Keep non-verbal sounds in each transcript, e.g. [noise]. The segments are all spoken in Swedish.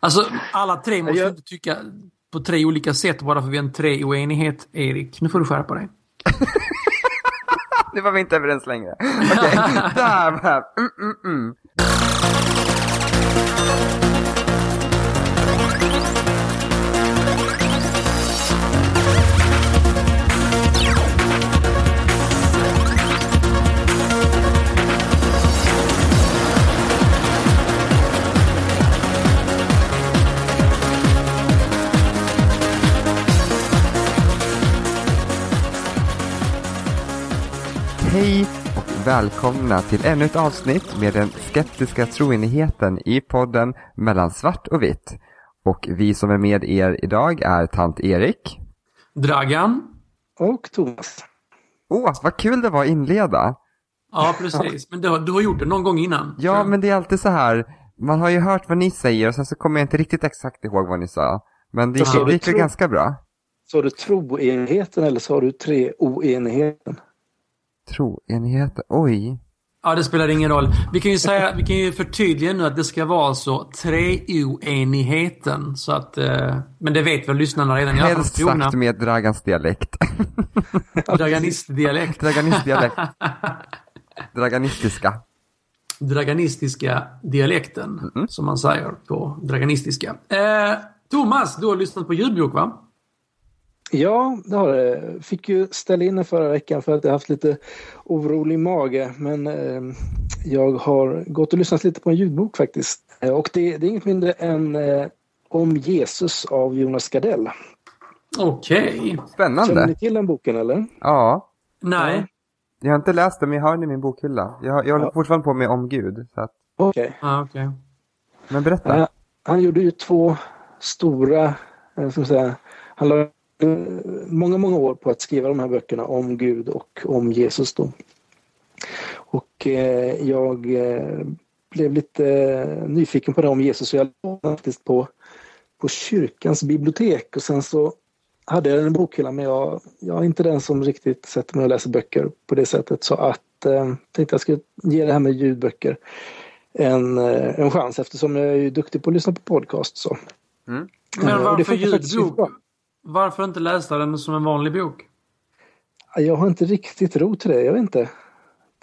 Alltså, alla tre måste Jag- inte tycka på tre olika sätt bara för vi har en tre oenighet, Erik. Nu får du skärpa dig. [laughs] Nu var vi inte överens längre. Okej, [laughs] där var mm, mm, mm. Hej och välkomna till ännu ett avsnitt med den skeptiska troenigheten i podden Mellan svart och vitt. Och vi som är med er idag är tant Erik. Dragan? Och Thomas. Åh, vad kul det var att inleda. Ja, precis. Men du har, du har gjort det någon gång innan. Ja, men det är alltid så här. Man har ju hört vad ni säger och sen så kommer jag inte riktigt exakt ihåg vad ni sa. Men det gick, du, det gick väl tro? ganska bra. Sa du troenigheten eller sa du tre Troenigheten, oj. Ja, det spelar ingen roll. Vi kan ju säga, vi kan ju förtydliga nu att det ska vara så treoenigheten. Så att, eh, men det vet väl lyssnarna redan. fall Helst sagt med Dragans dialekt. [laughs] Draganistdialekt. Draganistdialekt. [laughs] Draganistiska. Draganistiska dialekten, som man säger på draganistiska. Eh, Thomas, du har lyssnat på ljudbok va? Ja, det har det. Fick ju ställa in den förra veckan för att jag haft lite orolig mage. Men eh, jag har gått och lyssnat lite på en ljudbok faktiskt. Eh, Och det, det är inget mindre än eh, Om Jesus av Jonas Gardell. Okej. Känner Spännande. ni till den boken eller? Ja. Nej. Jag har inte läst den men jag har den i min bokhylla. Jag, jag håller Ja. fortfarande på med Om Gud. Så att, Okej. Ah, okej. men berätta. Han, han gjorde ju två stora, eh, ska man säga, han la eh, många, många år på att skriva de här böckerna om Gud och om Jesus då. Och eh, jag eh, blev lite eh, nyfiken på det om Jesus och jag lånade faktiskt på, på kyrkans bibliotek och sen så hade jag den i bokhyllan men jag, jag är inte den som riktigt sätter mig och läser böcker på det sättet så att eh, tänkte jag skulle ge det här med ljudböcker en, eh, en chans eftersom jag är ju duktig på att lyssna på podcast. Så. Mm. Men Eh, varför ljudbok? Varför inte läsa den som en vanlig bok? Jag har inte riktigt ro till det, jag vet inte.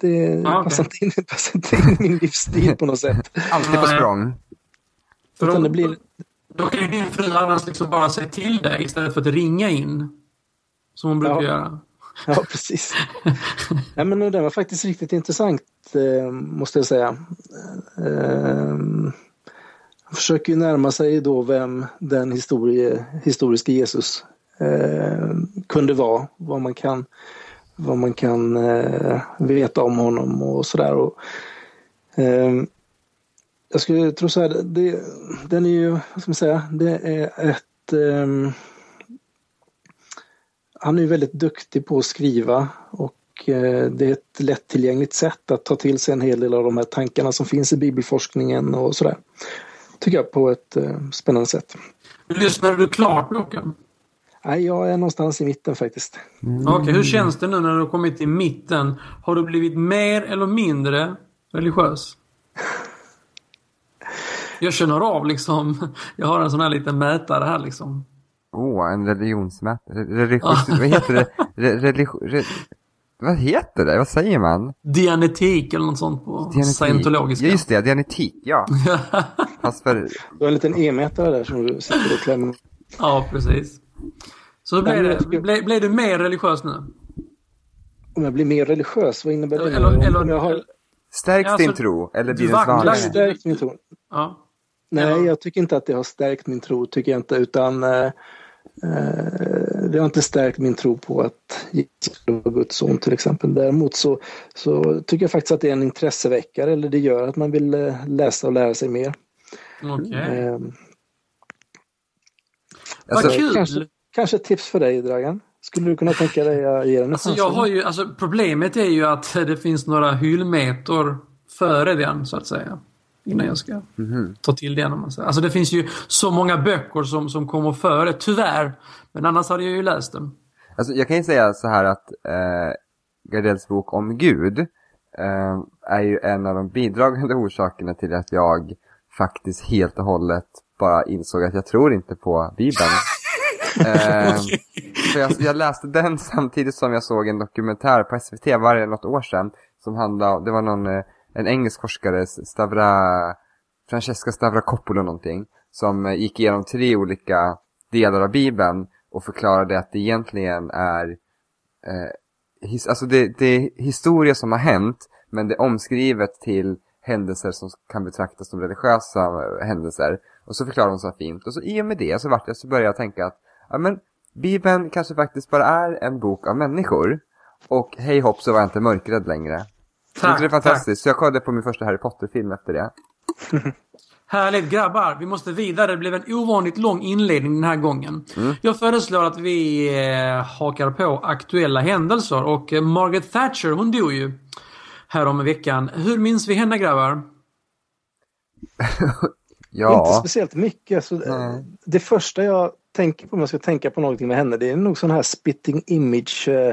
Det Ah, okej. passar, inte in, passar inte in i min livsstil på något sätt. [laughs] Alltid på språng. För Utan då, det blir, då kan ju din fru annars liksom bara säga till dig istället för att ringa in. Som hon brukar Ja. göra. ja, precis. [laughs] Nej, men den var faktiskt riktigt intressant, eh, måste jag säga. Eh, han försöker ju närma sig då vem den historie, historiska Jesus eh, kunde vara. Vad man kan, vad man kan eh, veta om honom och sådär. Eh, jag skulle tro så här, det, den är ju, vad ska man säga, det är ett eh, han är ju väldigt duktig på att skriva och eh, det är ett lättillgängligt sätt att ta till sig en hel del av de här tankarna som finns i bibelforskningen och sådär. Tycker jag på ett eh, spännande sätt. Lyssnade du klart på boken? Nej, jag är någonstans i mitten faktiskt. Okej, hur känns det nu när du har kommit till mitten? Har du blivit mer eller mindre religiös? [laughs] Jag känner av liksom, jag har en sån här liten mätare här liksom. Åh, en religionsmätare. Religiös, vad heter det? Re, religi, re, vad heter det? Vad säger man? Dianetik eller något sånt på Dianetik. scientologiska. Ja, just det. Dianetik, ja. [laughs] Fast för... Du har en liten e-mätare där som du sitter och klämmer. ja, precis. Så blev, Nej, men jag det, blev, blev du mer religiös nu? Om jag blir mer religiös, vad innebär det? Eller- eller- om jag har Stärks Ja, din alltså, tro? Eller du blir den vacklar svagare? stärkt min tro? Ja. Nej, Ja. jag tycker inte att det har stärkt min tro, tycker jag inte, utan eh, eh, det har inte stärkt min tro på att Jesus vara Guds son till exempel. Däremot så, så tycker jag faktiskt att det är en intresseväckare, eller det gör att man vill eh, läsa och lära sig mer. Okej. Eh, Alltså, Vad kul! kanske, kanske ett tips för dig, Dragan? Skulle du kunna tänka dig att ge den en Alltså, jag har ju, alltså, problemet är ju att det finns några hyllmeter före den, så att säga. Innan jag ska Mhm. ta till den. Alltså det finns ju så många böcker som, som kommer före, tyvärr. Men annars hade jag ju läst den. Alltså, jag kan ju säga så här att eh, Gardells bok om Gud eh, är ju en av de bidragande orsakerna till att jag faktiskt helt och hållet bara insåg att jag tror inte på Bibeln. [laughs] eh, så jag, jag, läste den samtidigt som jag såg en dokumentär på SVT, var det något år sedan, som handlade, det var någon, eh, en engelsk forskare, Stavra, Francesca Stavrakopoulos någonting, som eh, gick igenom tre olika delar av Bibeln och förklarade att det egentligen är eh, his, alltså det, det är historia som har hänt, men det är omskrivet till händelser som kan betraktas som religiösa eh, händelser. Och så förklarar hon så fint. Och så i och med det så, vart jag, så började jag tänka att ja, men, Bibeln kanske faktiskt bara är en bok av människor. Och hej hopp så var jag inte mörkrädd längre. Tack, det är fantastiskt. Tack. Så jag kollade på min första Harry Potter-film efter det. Härligt grabbar, vi måste vidare. Det blev en ovanligt lång inledning den här gången. Mm. Jag föreslår att vi eh, hakar på aktuella händelser och eh, Margaret Thatcher hon dog ju härom veckan. Hur minns vi henne grabbar? [laughs] ja. Inte speciellt mycket. Så det, det första jag tänker på om jag ska tänka på någonting med henne det är nog sån här spitting image eh,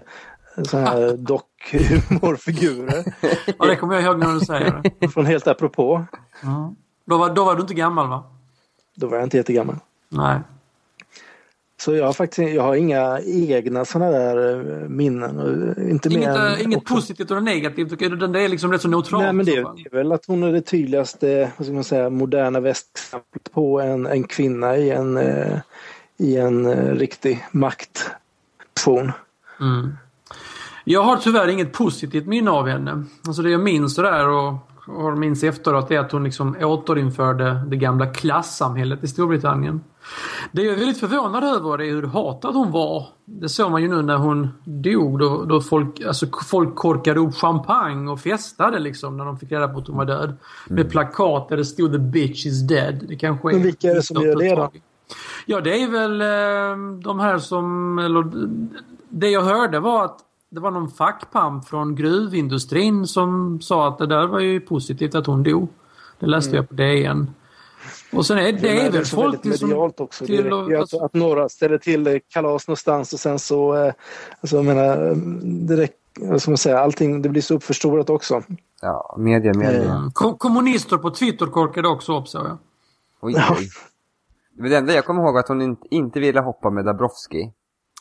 sån här [laughs] dockhumorfigurer. ja det kommer jag ihåg när du säger det. [laughs] Från helt apropå. Ja. Då, var, då var du inte gammal va? Då var jag inte jättegammal. Nej. Så jag har faktiskt jag har inga egna sådana där eh, minnen. Inte inget mer inget positivt eller negativt? Den är liksom rätt så neutral? Nej men det är väl att hon är det tydligaste vad ska man säga, moderna västexemplet på en, en kvinna i en, eh, i en eh, riktig maktposition. Mm. Jag har tyvärr inget positivt minne av henne. Alltså det jag minns sådär och har minns efteråt är att hon liksom återinförde det gamla klassamhället i Storbritannien. Det jag är väldigt förvånad över är hur hatad hon var. Det såg man ju nu när hon dog då, då folk, alltså folk korkade upp champagne och festade liksom när de fick reda på att hon var död. Mm. Med plakat där det stod “The bitch is dead”. Det kanske är... Men vilka är det som gör det då? Ja det är väl eh, de här som, eller det jag hörde var att det var någon fackpamp från gruvindustrin som sa att det där var ju positivt att hon dog. Det läste mm. jag på DN. Och sen är det, det är väl folk som... medialt också. Till, det alltså, att, att några ställer till kalas någonstans och sen så... Eh, alltså jag menar, direkt, vad man säga, allting det blir så uppförstorat också. Ja, media, media. Mm. Kom, kommunister på Twitter korkade också upp så jag. Oj, oj. [laughs] Det enda jag kommer ihåg var att hon inte, inte ville hoppa med Dabrowski.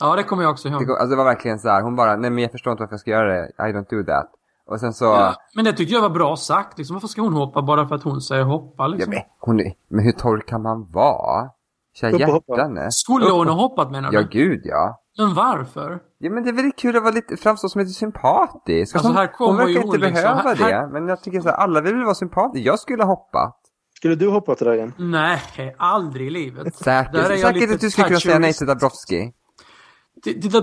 Ja, det kommer jag också ihåg. Det, alltså, det var verkligen så här, hon bara, nej men jag förstår inte varför jag ska göra det, I don't do that. Och sen så... Ja, men det tyckte jag var bra sagt. Liksom, varför ska hon hoppa bara för att hon säger hoppa? Liksom? Ja, men, hon är, men hur torr kan man vara? Kära hjärtan. Skulle hon ha hoppat menar du? Ja, gud ja. Men varför? Ja, men det är väl kul att vara lite, framstå som lite sympatisk. Alltså, här hon, hon verkar inte hon behöva liksom, det. Här... Men jag tycker så här, alla vill vara sympatiska. Jag skulle ha hoppat. Skulle du hoppa till Dragan? Nej, aldrig i livet. Säkert. Säkert att du skulle kunna säga nej till Dabrowski. Titta,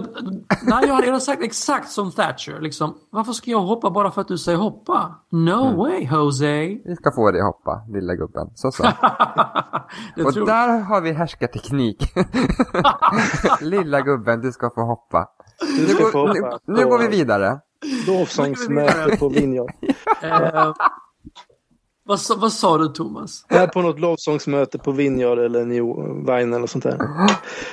nej, jag hade sagt exakt som Thatcher. Liksom, varför ska jag hoppa bara för att du säger hoppa? No mm. way, Jose. Vi ska få dig hoppa, lilla gubben. Så så. [laughs] Och tror... där har vi härskarteknik. [laughs] lilla gubben, du ska få hoppa. Du ska nu, få hoppa. Nu, nu går vi vidare. Lovsångsmöte på Vinjard. Vad, vad sa du Thomas? Här på något lovsångsmöte på Vineyard eller New Vine eller sånt där.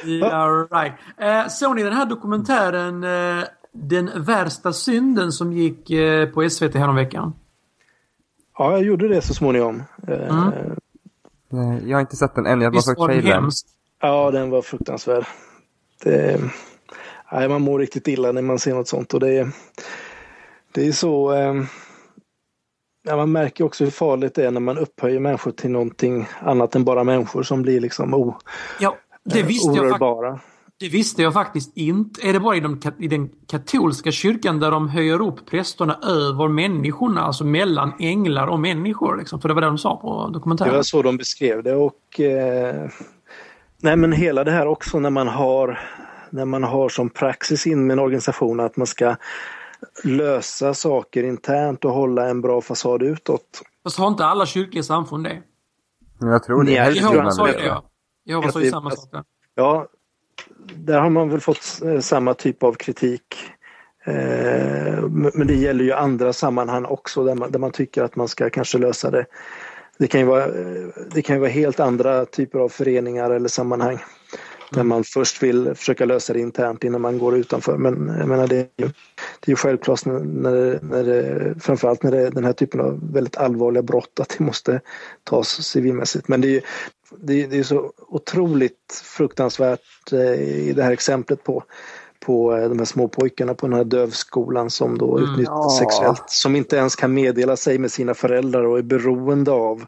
Yeah, right. Eh, såg ni den här dokumentären eh, Den värsta synden som gick eh, på SVT häromveckan? Ja, jag gjorde det så småningom. Eh, mm. Jag har inte sett den än, jag har bara sett trailern. Ja, den var fruktansvärd. Det, nej, man mår riktigt illa när man ser något sånt och det, det är så eh, Ja, man märker också hur farligt det är när man upphöjer människor till någonting annat än bara människor som blir liksom o, ja, det eh, visste orörbara. Jag det visste jag faktiskt inte. Är det bara i, de, i, den katolska kyrkan där de höjer upp prästerna över människorna, alltså mellan änglar och människor? Liksom? För det var det de sa på dokumentären. Det var så de beskrev det och eh, nej men hela det här också när man har när man har som praxis in med en organisation att man ska lösa saker internt och hålla en bra fasad utåt. Fast har inte alla kyrkliga samfund det? Jag tror det. Nej, Jehova sa ju det. Jehova sa ju samma sak där. Ja, där har man väl fått eh, samma typ av kritik. Eh, men det gäller ju andra sammanhang också där man, där man tycker att man ska kanske lösa det. Det kan ju vara, eh, det kan ju vara helt andra typer av föreningar eller sammanhang. Där man först vill försöka lösa det internt innan man går utanför. Men jag menar, det, är ju, det är ju självklart när, när, när det, framförallt när det är den här typen av väldigt allvarliga brott att det måste tas civilmässigt. Men det är, det, det är så otroligt fruktansvärt eh, i det här exemplet på på eh, de här små pojkarna på den här dövskolan som då mm, utnyttjas ja. sexuellt. Som inte ens kan meddela sig med sina föräldrar och är beroende av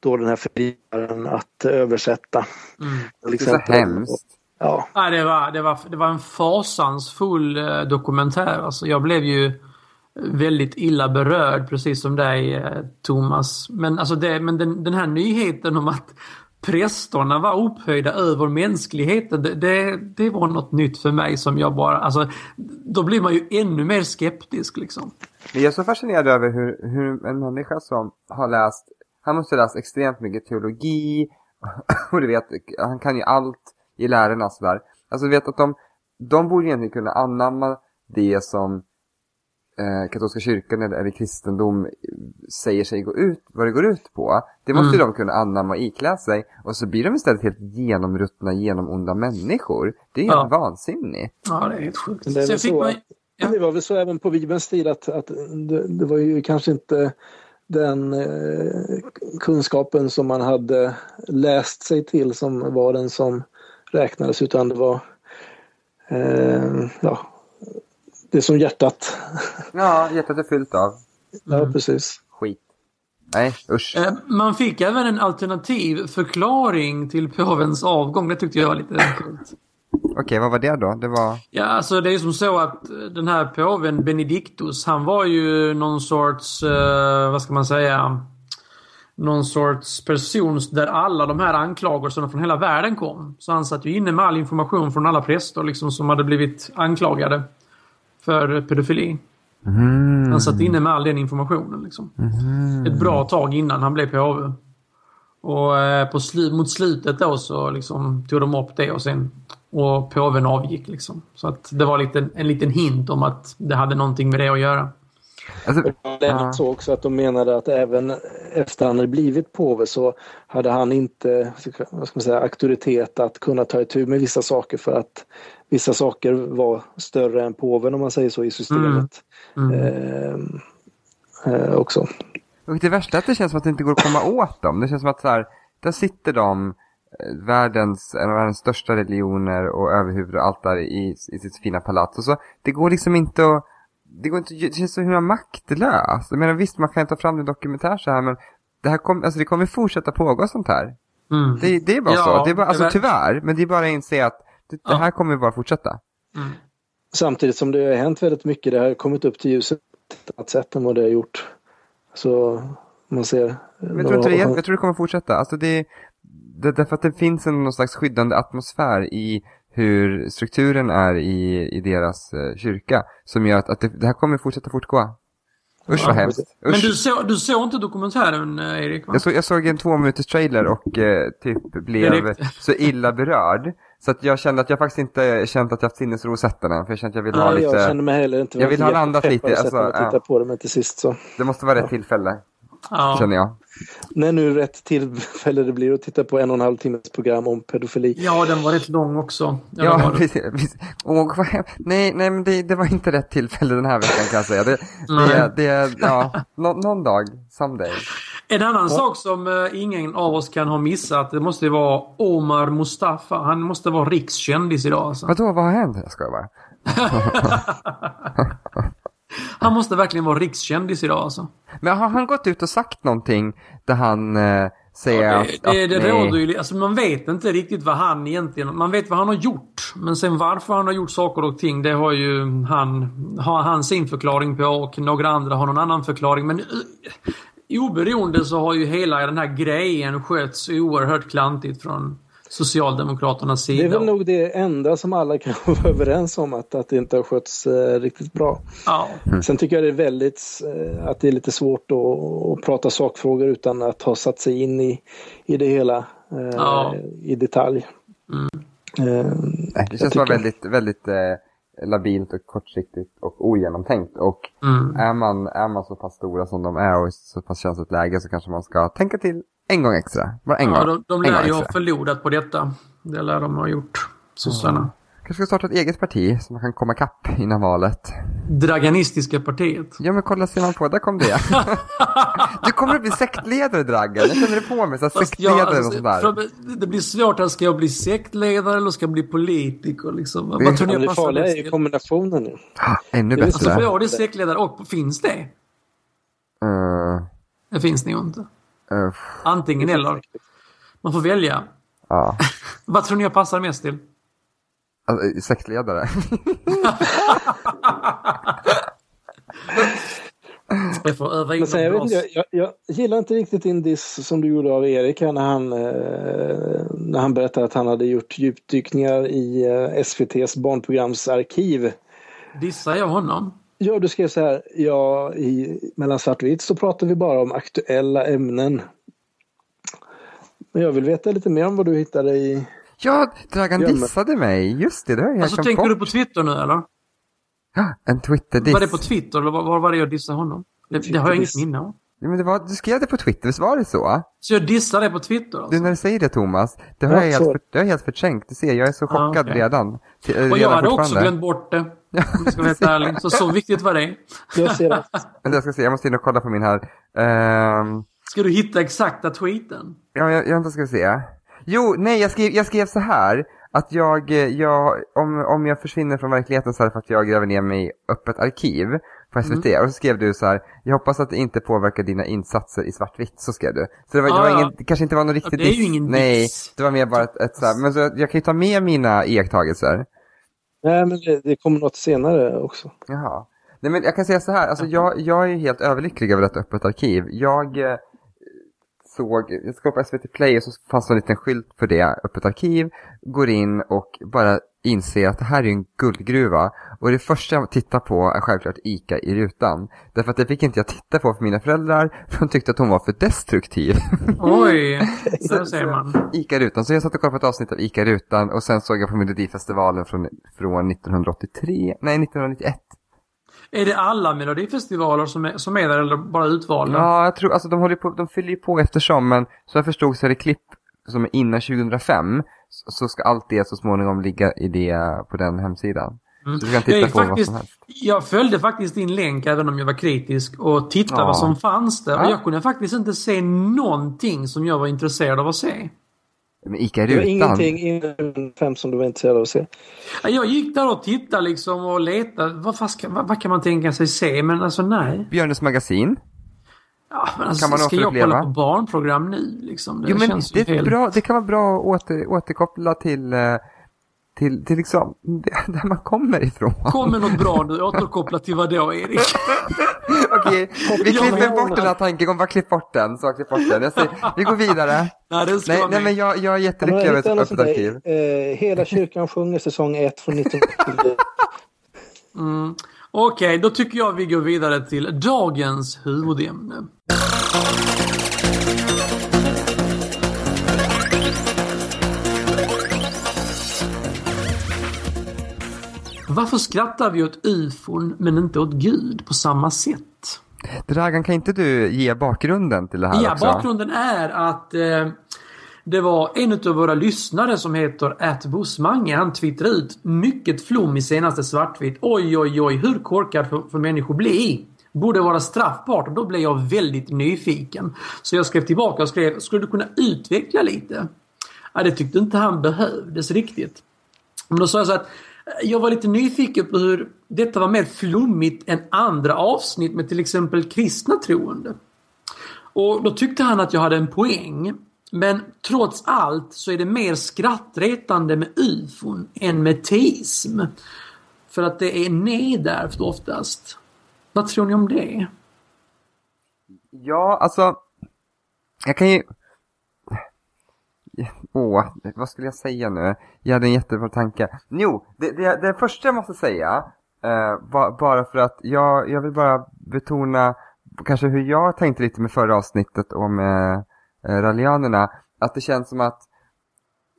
då den här förgivaren att översätta. Mm. Det är så hemskt. Ja. ja det, var, det, var, det var en fasansfull eh, dokumentär. Alltså, jag blev ju väldigt illa berörd precis som dig eh, Thomas. Men, alltså det, men den, den här nyheten om att prästerna var upphöjda över mänskligheten. Det, det, det, var något nytt för mig som jag bara, alltså då blir man ju ännu mer skeptisk liksom. Jag är så fascinerad över hur, hur en människa som har läst, han måste ha läst extremt mycket teologi [laughs] och du vet, han kan ju allt i lärarna sådär. Alltså du vet att de, de borde egentligen kunna anamma det som eh, katolska kyrkan eller, eller kristendom säger sig gå ut, vad det går ut på. Det måste mm. de kunna anamma och iklä sig. Och så blir de istället helt genomruttna, genomonda människor. Det är helt ja. vansinnigt. Ja, det är helt sjukt. Det, är så, man, ja. det var väl så även på Bibelns tid att, att det, det var ju kanske inte den eh, kunskapen som man hade läst sig till som var den som räknades utan det var eh, ja, det som hjärtat. Ja, hjärtat är fyllt av. Ja, mm. precis. Skit. Nej, usch. Eh, man fick även en alternativ förklaring till påvens avgång. Det tyckte jag var lite coolt. Okej, okay, vad var det då? Det var... Ja, alltså det är som så att den här påven Benedictus, han var ju någon sorts, uh, vad ska man säga, någon sorts person där alla de här anklagelserna från hela världen kom. Så han satt ju inne med all information från alla präster liksom som hade blivit anklagade för pedofili. Mm. Han satt inne med all den informationen. Liksom. Mm. Ett bra tag innan han blev påve. Och eh, på slu mot slutet då så liksom tog de upp det och sen och påven avgick. Liksom. Så att det var lite, en liten hint om att det hade någonting med det att göra. Alltså, det är så också att de menade att även efter han hade blivit påve så hade han inte vad ska man säga, auktoritet att kunna ta itu med vissa saker för att vissa saker var större än påven om man säger så i systemet. Mm. Mm. Eh, eh, också. Och det värsta är att det känns som att det inte går att komma åt dem. Det känns som att så här, där sitter de, världens, en av världens största religioner och överhuvud och allt där i, i sitt fina palats. Och så, det går liksom inte att det, går inte, det känns så himla maktlöst. Jag menar visst, man kan ta fram en dokumentär så här, men det, här kom, alltså, det kommer fortsätta pågå sånt här. Mm. Det, det, är bara ja, så. Det är bara, alltså det tyvärr, men det är bara att inse att det, ja. det här kommer bara fortsätta. Mm. Samtidigt som det har hänt väldigt mycket. Det har kommit upp till ljuset på ett annat sätt än vad det har gjort. Så man ser... Men jag, tror inte det, jag tror det kommer fortsätta. Alltså det, det, därför att det finns en någon slags skyddande atmosfär i hur strukturen är i, i deras uh, kyrka. Som gör att, att det, det här kommer fortsätta fortgå. Usch vad hemskt. Usch. Men du, så, du såg inte dokumentären eh, Erik? Va? Jag, såg, jag såg en två minuters trailer och eh, typ blev Direkt. så illa berörd. Så att jag kände att jag faktiskt inte känt att jag haft sinnesro att sätta den. För jag kände att jag vill ha lite... Jag kände mig heller inte. Jag vill ha landat lite. Alltså, titta på det, men till sist så. Det måste vara rätt tillfälle. Ja. Känner jag. När nu rätt tillfälle det blir att titta på en och en halv timmes program om pedofili. Ja, den var rätt lång också. Ja, ja precis. Och, nej, nej, men det, det, var inte rätt tillfälle den här veckan kan jag säga. Det, det, det ja, no, någon dag, someday. En annan ja. sak som uh, ingen av oss kan ha missat, det måste vara Omar Mustafa. Han måste vara rikskändis idag alltså. Vadå, vad har hänt? Jag skojar bara. [laughs] [laughs] Han måste verkligen vara rikskändis idag alltså. Men har han gått ut och sagt någonting där han eh, säger ja, det, att... Det, det, det råder ju, alltså man vet inte riktigt vad han egentligen... Man vet vad han har gjort. Men sen varför han har gjort saker och ting, det har ju han, har han sin förklaring på och några andra har någon annan förklaring. Men uh, oberoende så har ju hela den här grejen skötts oerhört klantigt från Socialdemokraternas sida. Det är väl nog det enda som alla kan [laughs] vara överens om att, att det inte har skötts eh, riktigt bra. Ja. Mm. Sen tycker jag det är väldigt eh, att det är lite svårt att, att, prata sakfrågor utan att ha satt sig in i, i det hela eh, ja. i detalj. Mm. Eh, det känns vara väldigt, väldigt eh, labilt och kortsiktigt och ogenomtänkt. Och mm. är, man, är man så pass stora som de är och i så pass känsligt läge så kanske man ska tänka till en gång extra. Bara en ja, gång. De, de lär ju ha förlorat på detta. Det lär de ha gjort, sossarna. Kanske ska starta ett eget parti så man kan komma kapp innan valet. Draganistiska partiet. Ja men kolla ser man på, där kom det. [laughs] du kommer att bli sektledare Dragan, jag känner det på mig. Så sektledare jag, och alltså, sånt där. från- det blir svårt, här, ska jag bli sektledare eller ska jag bli politiker? Liksom? Det- Vad tror ni det farliga är ju kombinationen nu. Ah, Ännu är Alltså bättre. för jag är sektledare och finns det? Eh, Det finns det ju inte. Eh, Antingen eller. Man får välja. ja, [laughs] Vad tror ni jag passar mest till? alltså, sektledare. [laughs] Jag får öva in jag, vet inte, jag, jag gillar inte riktigt din diss som du gjorde av Erik här när han, eh, när han berättade att han hade gjort djupdykningar i eh, SVTs barnprogramsarkiv. Dissar jag honom? Ja, du skrev så här, ja, i Mellan svartvitt så pratar vi bara om aktuella ämnen. Men jag vill veta lite mer om vad du hittade i... Ja, Dragan dissade mig. Just det, det har jag Alltså tänker bort. du på Twitter nu eller? Ja, En Twitter-diss. Var det på Twitter eller var, var var det jag dissade honom? Det, det har jag inget minne av. Men det var, du skrev det på Twitter, visst var det så? Så jag dissade det på Twitter alltså? Du, när du säger det Thomas, det har Ja, jag, helt, så. för, det har jag helt förträngt. Du ser, jag är så chockad okej. redan. Till- Och redan jag hade också glömt bort det. Om jag ska vara helt [laughs] ärlig. Så så viktigt var det. Jag ser att [laughs] Vänta, jag ska se, jag måste in och kolla på min här. Ehm, Ska du hitta exakta tweeten? ja, jag, jag vänta, ska vi se. Jo, nej, jag skrev, jag skrev så här. Att jag, eh, jag om, om jag försvinner från verkligheten så är det för att jag gräver ner mig i öppet arkiv på SVT. Mm. Och så skrev du så här, jag hoppas att det inte påverkar dina insatser i svartvitt. Så skrev du. Så det, var, det, Ah, var ja. ingen, det kanske inte var någon riktig det är ju diss. ingen Nej, diss. det var mer bara ett, ett så här, men så jag kan ju ta med mina iakttagelser. nej, men det, det kommer något senare också. Jaha. Nej men jag kan säga så här, alltså jag, jag är ju helt överlycklig över detta öppet arkiv. Jag eh, såg, jag ska på SVT Play och så fanns det en liten skylt för det, öppet arkiv. Går in och bara inser att det här är en guldgruva. Och det första jag tittar på är självklart ICA i rutan. Därför att det fick inte jag titta på för mina föräldrar, för de tyckte att hon var för destruktiv. [laughs] Oj, där ser man. ICA i rutan, så jag satt och kollade på ett avsnitt av ICA i rutan och sen såg jag på Melodifestivalen från, från 1983, nej 1991. Är det alla melodifestivaler som är, som är där eller bara utvalda? Ja, jag tror, alltså de håller på, de fyller ju på eftersom, men så jag förstod så är det klipp som är innan 2005, så, så ska allt det så småningom ligga i det, på den hemsidan. Så du kan Jag, titta är på vad faktiskt, som helst. jag följde faktiskt din länk även om jag var kritisk och tittade Ja. vad som fanns där. Ja. Och jag kunde faktiskt inte se någonting som jag var intresserad av att se. Men Ica i Det var rutan. ingenting innan fem som du var intresserad av att se. Jag gick där och tittade liksom och letade. Vad, ska, vad, vad kan man tänka sig se? Men alltså nej. Björnes magasin. Ja, men alltså, Kan man ska jag kolla på barnprogram nu liksom? Det Jo men det, är helt... bra, det kan vara bra att åter, återkoppla till, eh, till, till liksom, det- [laughs] där man kommer ifrån. Kom med något bra nu. Återkoppla till vad då, Erik? [laughs] Okej, vi klipper bort den här tankegången, bara klipp bort den. Så klipp bort den. Jag säger, vi går vidare. [laughs] Nej, det ska Nej, nej men jag, jag är jättelycklig över ett öppet arkiv. eh, Hela kyrkan sjunger säsong 1 från 1979. Mm. Okej, då tycker jag vi går vidare till dagens huvudämne. Varför skrattar vi åt ufon men inte åt Gud på samma sätt? Dragan, kan inte du ge bakgrunden till det här Ja, också? bakgrunden är att eh, det var en av våra lyssnare som heter atbussmange. Han twittrade ut mycket flum i senaste svartvitt. Oj, oj, oj, hur korkad får, får människor bli? Borde vara straffbart och då blev jag väldigt nyfiken. Så jag skrev tillbaka och skrev, skulle du kunna utveckla lite? Ja, det tyckte inte han behövdes riktigt. Men då sa jag så att jag var lite nyfiken på hur detta var mer flummigt än andra avsnitt med till exempel kristna troende. Och då tyckte han att jag hade en poäng. Men trots allt så är det mer skrattretande med ufon än med teism. För att det är nedärvt oftast. Vad tror ni om det? Ja, alltså. Jag kan ju... Åh, vad skulle jag säga nu? Jag hade en jättebra tanke. Jo, det, det, det första jag måste säga, eh, ba, bara för att jag, jag vill bara betona kanske hur jag tänkte lite med förra avsnittet om eh, eh raljanerna, rallianerna. Att det känns som att,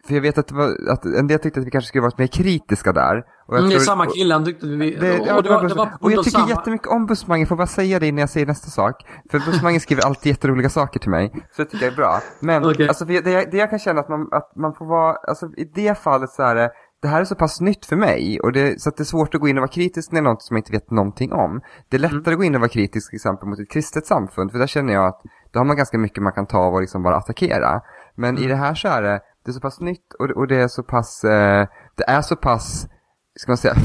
för jag vet att, det var, att en del tyckte att vi kanske skulle varit mer kritiska där. Och jag Mm, det är samma kille han tyckte vi... det, ja, och, det var, Buss- och jag tycker samma- jättemycket om Bussmange, får bara säga det innan jag säger nästa sak. För Bussmange skriver alltid jätteroliga saker till mig, så det tycker jag är bra. Men Okej. alltså, det, jag- det jag kan känna att man, att man får vara, alltså i det fallet så är det, det här är så pass nytt för mig och det, så att det är svårt att gå in och vara kritisk när det är något som jag inte vet någonting om. Det är lättare mm. att gå in och vara kritisk till exempel mot ett kristet samfund för där känner jag att då har man ganska mycket man kan ta och liksom bara attackera. Men mm. i det här så är det, det är så pass nytt och, och det är så pass, eh, det är så pass, ska man säga,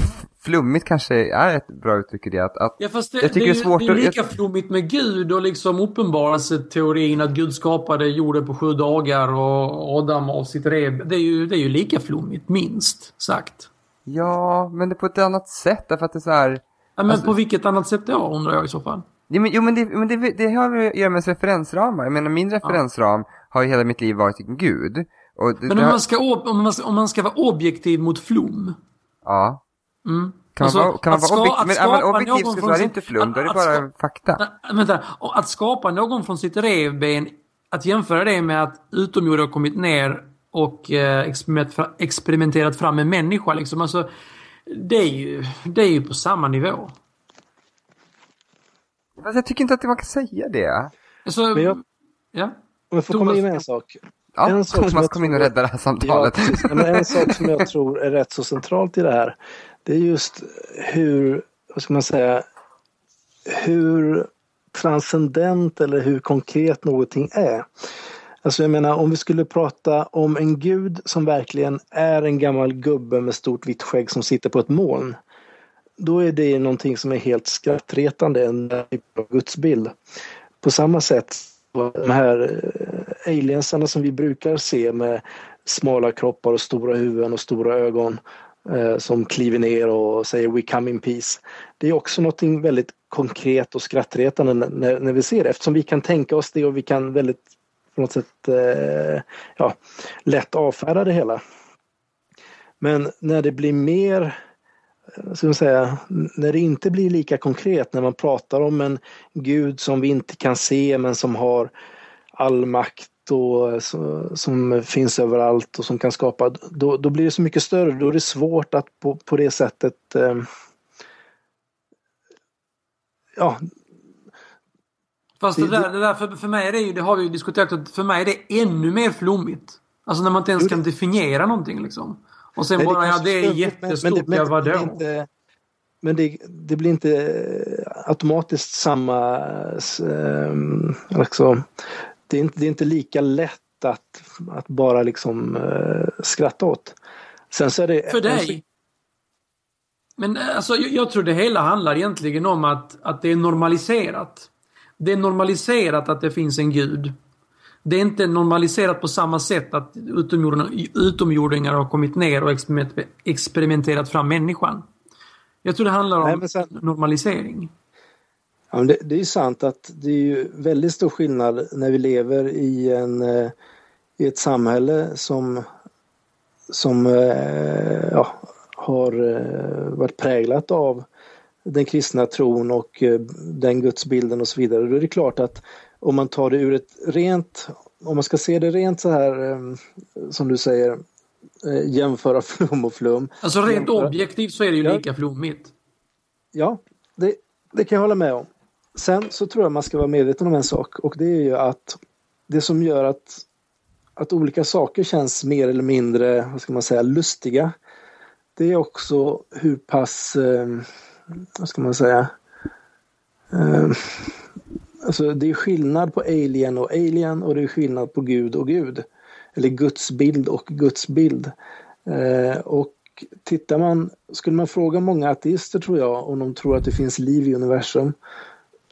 flummigt kanske är ett bra uttryck i det. Att, att ja, fast det, jag tycker det, är, det är svårt det är lika att, flummigt med Gud och liksom uppenbarelseteorin att Gud skapade jorden på sju dagar och Adam av sitt rev. Det är ju, det är ju lika flummigt, minst sagt. Ja, men det är på ett annat sätt därför att det är så här... Ja, men alltså, på vilket annat sätt då, undrar jag i så fall? Ja, men, jo, men, det, men det, det har att göra med referensramar. Jag menar, min referensram ja. har ju hela mitt liv varit Gud. Och det, men om, man ska, om, man ska, om man ska vara objektiv mot flum. Ja. Mm. Kan, alltså, man vara, kan man vara objektiv? Men man objektiv så är det inte flum, då är det bara fakta. Nej, vänta, att skapa någon från sitt revben, att jämföra det med att utomjordingar har kommit ner och eh, experimenterat fram en människa liksom. Alltså, det är ju, det är ju på samma nivå. Fast jag tycker inte att man kan säga det. Alltså, Men jag, ja? Om jag får komma in med en sak. Ja, en sak [laughs] Thomas kom in och räddade det här samtalet. Ja, men en sak som jag tror är rätt så centralt i det här. Det är just hur, vad ska man säga, hur transcendent eller hur konkret någonting är. Alltså jag menar om vi skulle prata om en gud som verkligen är en gammal gubbe med stort vitt skägg som sitter på ett moln. Då är det någonting som är helt skrattretande, en typ av gudsbild. På samma sätt de här aliensarna som vi brukar se med smala kroppar och stora huvuden och stora ögon eh, som kliver ner och säger We come in peace. Det är också någonting väldigt konkret och skrattretande när, när vi ser det eftersom vi kan tänka oss det och vi kan väldigt på något sätt eh, ja, lätt avfärda det hela. Men när det blir mer eh, ska man säga, när det inte blir lika konkret, när man pratar om en gud som vi inte kan se men som har all makt och som finns överallt och som kan skapa, då, då blir det så mycket större. Då är det svårt att på, på det sättet eh, ja. Fast det, det där, det där för, för mig är det ju, det har vi ju diskuterat, för mig är det ännu mer flummigt. Alltså när man inte ens kan definiera någonting liksom. Och sen bara, ja det är jättestort, men, men, ja vadå? Men, inte, men det, det, blir inte eh, automatiskt samma, alltså, det, är inte, det är inte lika lätt att, att bara liksom uh, skratta åt. Sen så är det... För dig? Men alltså jag, jag tror det hela handlar egentligen om att, att det är normaliserat. Det är normaliserat att det finns en gud det är inte normaliserat på samma sätt att utomjordingar, har kommit ner och experimenterat fram människan. Jag tror det handlar om Nej, sen, normalisering. Ja, det, det, är sant att det är ju väldigt stor skillnad när vi lever i, en, eh, i ett samhälle som, som eh, ja, har eh, varit präglat av den kristna tron och den gudsbilden och så vidare. Då är det klart att om man tar det ur ett rent, om man ska se det rent så här som du säger, jämföra [laughs] flum och flum. Alltså rent jämföra... objektivt så är det ju lika flummigt. Ja, det, det kan jag hålla med om. Sen så tror jag man ska vara medveten om en sak och det är ju att det som gör att, att olika saker känns mer eller mindre, vad ska man säga, lustiga. Det är också hur pass, eh, vad ska man säga, eh, Alltså det är skillnad på alien och alien och det är skillnad på Gud och Gud. Eller Guds bild och Guds bild. Eh, och tittar man, skulle man fråga många ateister tror jag om de tror att det finns liv i universum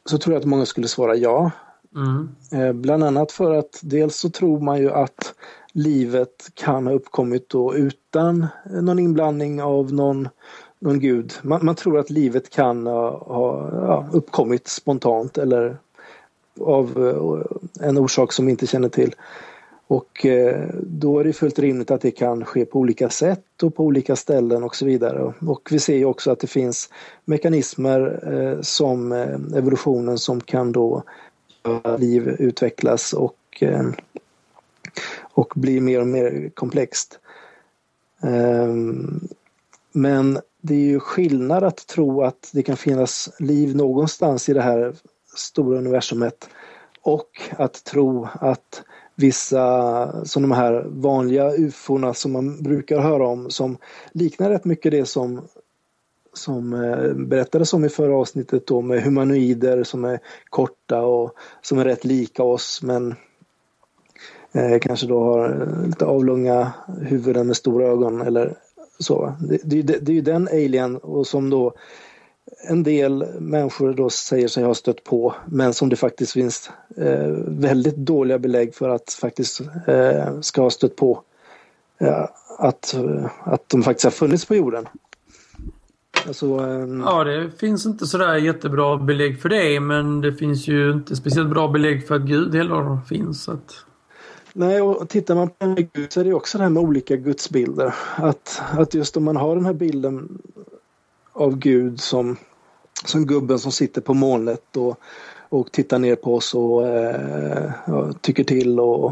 så tror jag att många skulle svara ja. Mm. Eh, bland annat för att dels så tror man ju att livet kan ha uppkommit då utan någon inblandning av någon, någon gud. Man, man tror att livet kan ha, ja, uppkommit spontant eller av eh, en orsak som vi inte känner till. Och eh, då är det fullt rimligt att det kan ske på olika sätt och på olika ställen och så vidare. Och vi ser ju också att det finns mekanismer eh, som eh, evolutionen som kan då liv utvecklas och, och bli mer och mer komplext. Ehm, men det är ju skillnad att tro att det kan finnas liv någonstans i det här stora universumet och att tro att vissa, som de här vanliga ufona som man brukar höra om som liknar rätt mycket det som som eh, berättades om i förra avsnittet då med humanoider som är korta och som är rätt lika oss men eh, kanske då har eh, lite avlånga huvuden med stora ögon eller så. Det, det, det är ju den alien och som då en del människor då säger sig ha stött på men som det faktiskt finns eh, väldigt dåliga belägg för att faktiskt eh, ska ha stött på. Eh, att, att de faktiskt har funnits på jorden. Alltså, um... Ja, det finns inte sådär jättebra belägg för det men det finns ju inte speciellt bra belägg för att Gud heller finns. Att... Nej, och tittar man på Gud så är det också det här med olika gudsbilder. Att, att just om man har den här bilden av Gud som, som gubben som sitter på molnet och, och tittar ner på oss och eh, tycker till och,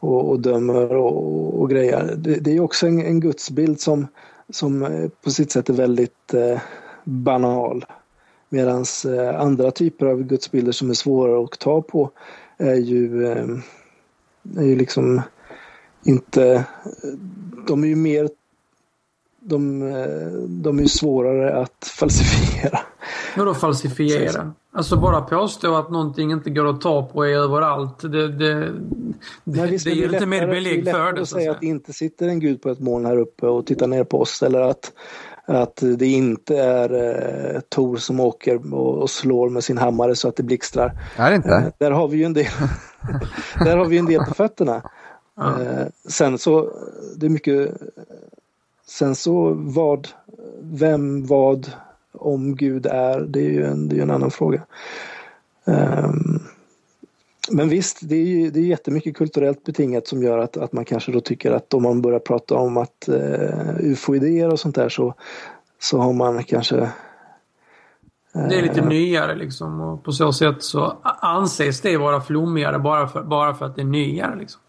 och, och dömer och, och grejer. Det, det är också en, en gudsbild som, som eh, på sitt sätt är väldigt eh, banal. Medan eh, andra typer av gudsbilder som är svårare att ta på är ju, eh, är ju liksom inte... De är ju mer de, eh, de är svårare att falsifiera. Vadå falsifiera? Alltså bara påstå att någonting inte går att ta på är överallt. Det, det, det, Nej, visst, det ger lite mer belägg för det. att säga att det inte sitter en gud på ett moln här uppe och tittar ner på oss eller att, att det inte är eh, Tor som åker och, och, slår med sin hammare så att det blixtrar. Är det inte? Eh, där har vi ju en del, [laughs] där har vi en del på fötterna. Ja. Eh, sen så, det är mycket Sen så vad, vem, vad, om Gud är, det är ju en, det är en annan fråga. Um, men visst, det är, ju, det är jättemycket kulturellt betingat som gör att, att man kanske då tycker att om man börjar prata om att uh, ufo-idéer och sånt där så, så har man kanske uh, det är lite nyare liksom och på så sätt så anses det vara flummigare bara för, bara för att det är nyare. Liksom.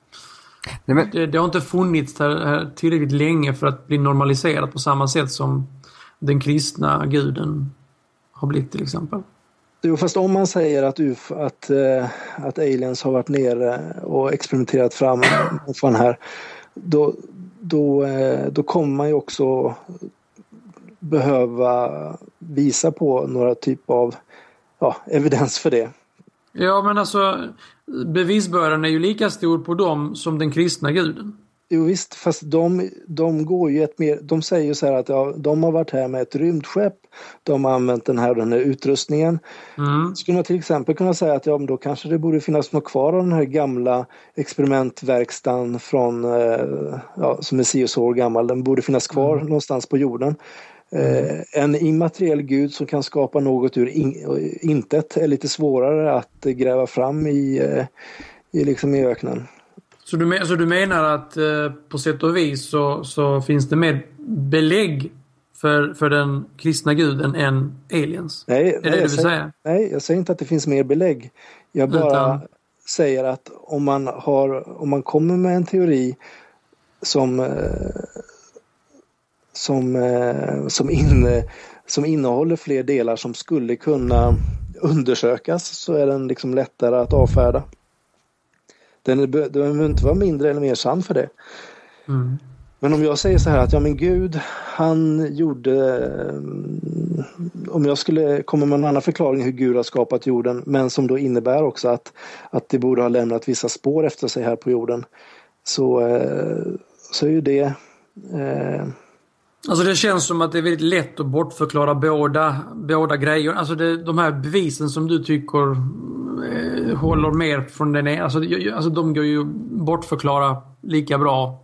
Nej, men... det, det, har inte funnits här tillräckligt länge för att bli normaliserat på samma sätt som den kristna guden har blivit till exempel. Jo, fast om man säger att, Uf, att, äh, att aliens har varit nere och experimenterat fram från här, då, då, äh, då kommer man ju också behöva visa på några typ av ja, evidens för det. Ja, men alltså bevisbördan är ju lika stor på dem som den kristna guden. Jo visst, fast de, de går ju ett mer, de säger ju så här att ja, de har varit här med ett rymdskepp, de har använt den här, den här utrustningen. Mm. Skulle man till exempel kunna säga att ja, men då kanske det borde finnas något kvar av den här gamla experimentverkstan från, eh, ja, som är si år gammal, den borde finnas kvar mm. någonstans på jorden. Eh, en immateriell gud som kan skapa något ur in, intet är lite svårare att gräva fram i, eh, i, liksom i öknen. Så du, så du menar att eh, på sätt och vis så, så finns det mer belägg för, för den kristna guden än aliens? Nej, är nej, det du vill säger? Nej, jag säger inte att det finns mer belägg. Jag bara Utan... säger att om man, har, om man kommer med en teori som som, eh, som, in, som innehåller fler delar som skulle kunna undersökas så är den liksom lättare att avfärda. Den behöver inte vara mindre eller mer sann för det. Mm. Men om jag säger så här att ja men Gud han gjorde om jag skulle komma med en annan förklaring hur Gud har skapat jorden men som då innebär också att, att det borde ha lämnat vissa spår efter sig här på jorden så, eh, så är ju det eh, Alltså det känns som att det är väldigt lätt att bortförklara båda, båda grejer. Alltså det, de här bevisen som du tycker eh, håller mer från den ena. Alltså, alltså de går ju bortförklara lika bra.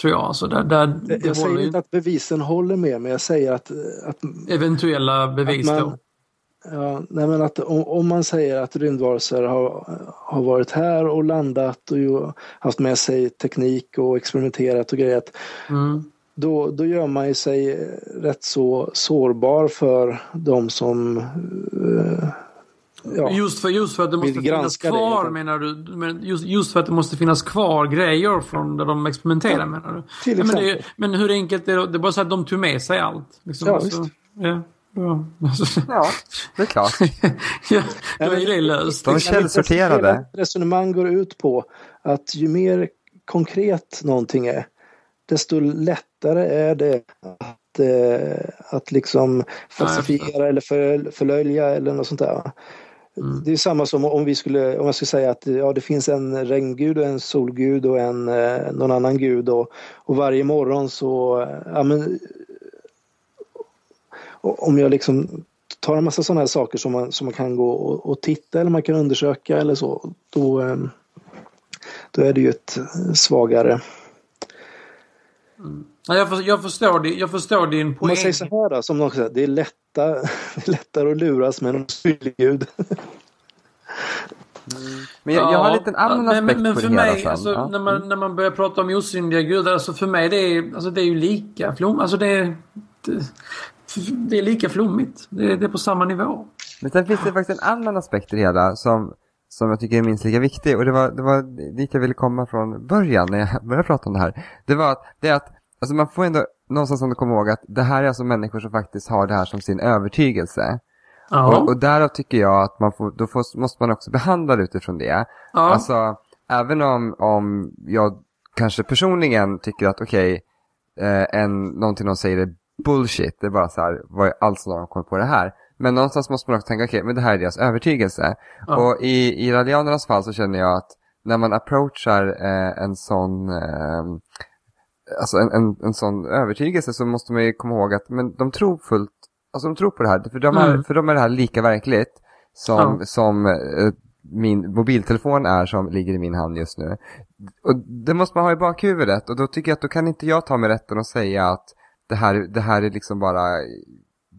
Tror jag. Alltså där, där, jag jag säger inte att bevisen håller med men jag säger att... att eventuella bevis att man, då? Ja, nej men att om, om, man säger att rymdvarelser har, har varit här och landat och ju haft med sig teknik och experimenterat och grejat. Mm då, då gör man ju sig rätt så sårbar för de som uh, Ja, just, för, just för att det måste finnas kvar det, menar du? Just, just för att det måste finnas kvar grejer från där de experimenterar ja, menar du? Till ja, men, det, men hur enkelt är det? Det är bara så att de tog med sig allt. Liksom, ja, alltså, ja. Ja, ja det är klart. [laughs] ja, då är det löst. De är källsorterade. Resonemang går ut på att ju mer konkret någonting är, desto lättare är det att, eh, att liksom falsifiera eller för, förlöjliga eller något sånt där. Mm. Det är samma som om vi skulle, om jag skulle säga att ja, det finns en regngud och en solgud och en, eh, någon annan gud och, och varje morgon så, ja men om jag liksom tar en massa sådana här saker som man, som man kan gå och, och titta eller man kan undersöka eller så, då, eh, då är det ju ett svagare Mm. Jag, för, jag, förstår, din, jag förstår din poäng. Man säger så här då, som någon säger, det är, lätta, [laughs] det är lättare att luras med en gud. Mm. Men jag, jag, har en liten annan aspekt men, men, på det hela mig, sen. Alltså, ja. när, man, när man börjar prata om osynliga gudar, alltså för mig det är, alltså det är ju lika flom, alltså det är, det, det är lika flummigt. Det, det, är på samma nivå. Men sen finns det faktiskt en annan aspekt i det hela som, som jag tycker är minst lika viktig och det var, det var dit jag ville komma från början när jag [laughs] började prata om det här. Det var att, det är att alltså man får ändå någonstans ändå komma ihåg att det här är alltså människor som faktiskt har det här som sin övertygelse. Ja. Och, och därav tycker jag att man får, då får, måste man också behandla det utifrån det. Ja. Alltså, även om, om jag kanske personligen tycker att okej, okay, eh, en, någonting de säger är bullshit, det är bara så här, vad är allt som de kommit på det här? Men någonstans måste man också tänka, okej, okay, men det här är deras övertygelse. Ja. Och i, i radianernas fall så känner jag att när man approachar eh, en sån eh, alltså en, en, en sån övertygelse så måste man ju komma ihåg att men de tror fullt, alltså de tror på det här, för de är, mm. för dem är det här lika verkligt som, ja. som eh, min mobiltelefon är som ligger i min hand just nu. Och det måste man ha i bakhuvudet och då tycker jag att då kan inte jag ta mig rätten och säga att det här, det här är liksom bara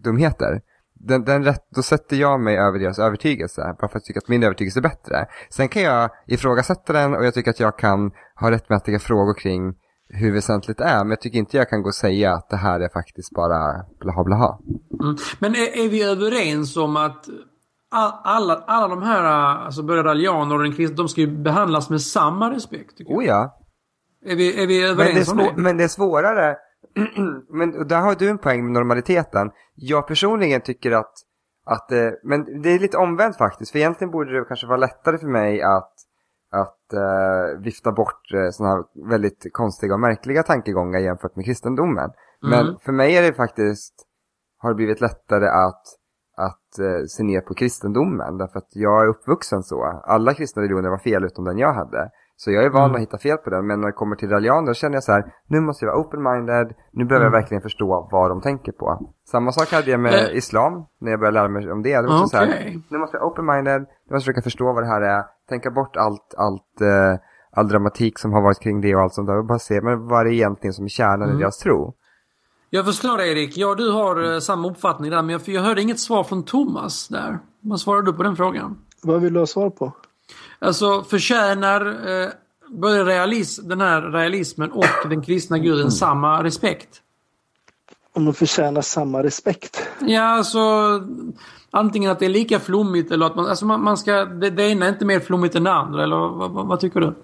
dumheter den, den rätt, då sätter jag mig över deras övertygelse, bara för att jag tycker att min övertygelse är bättre. Sen kan jag ifrågasätta den och jag tycker att jag kan ha rättmätiga frågor kring hur väsentligt det är, men jag tycker inte jag kan gå och säga att det här är faktiskt bara blaha blaha. Mm. Men är, är, vi överens om att alla, alla de här, alltså både allianer och den kristna, de ska ju behandlas med samma respekt? Oh ja. Är vi, är vi överens men det om det? Men det är svårare [clears throat] men där har du en poäng med normaliteten. Jag personligen tycker att, att eh, men det är lite omvänt faktiskt. För egentligen borde det kanske vara lättare för mig att, att uh, vifta bort uh, sådana här väldigt konstiga och märkliga tankegångar jämfört med kristendomen. Men mm. för mig är det faktiskt, har det blivit lättare att, att uh, se ner på kristendomen. Därför att jag är uppvuxen så. Alla kristna religioner var fel utom den jag hade. Så jag är van mm. att hitta fel på den, men när det kommer till rallianer känner jag så här, nu måste jag vara open-minded, nu behöver mm. jag verkligen förstå vad de tänker på. Samma sak hade jag med äh. islam, när jag började lära mig om det. det var okay. så här, nu måste jag vara open-minded, nu måste jag försöka förstå vad det här är, tänka bort allt, allt, uh, all dramatik som har varit kring det och allt sånt där, och bara se, men vad är det egentligen som är kärnan mm. i deras tro? Jag förstår Erik, ja du har uh, samma uppfattning där, men jag, jag hörde inget svar från Thomas där. Vad svarar du på den frågan? Vad vill du ha svar på? Alltså förtjänar eh, både realism, den här realismen och den kristna guden mm. samma respekt? Om de förtjänar samma respekt? Ja, alltså antingen att det är lika flummigt eller att man, alltså man, man ska, det, det ena är inte mer flummigt än det andra eller vad, vad, vad tycker du?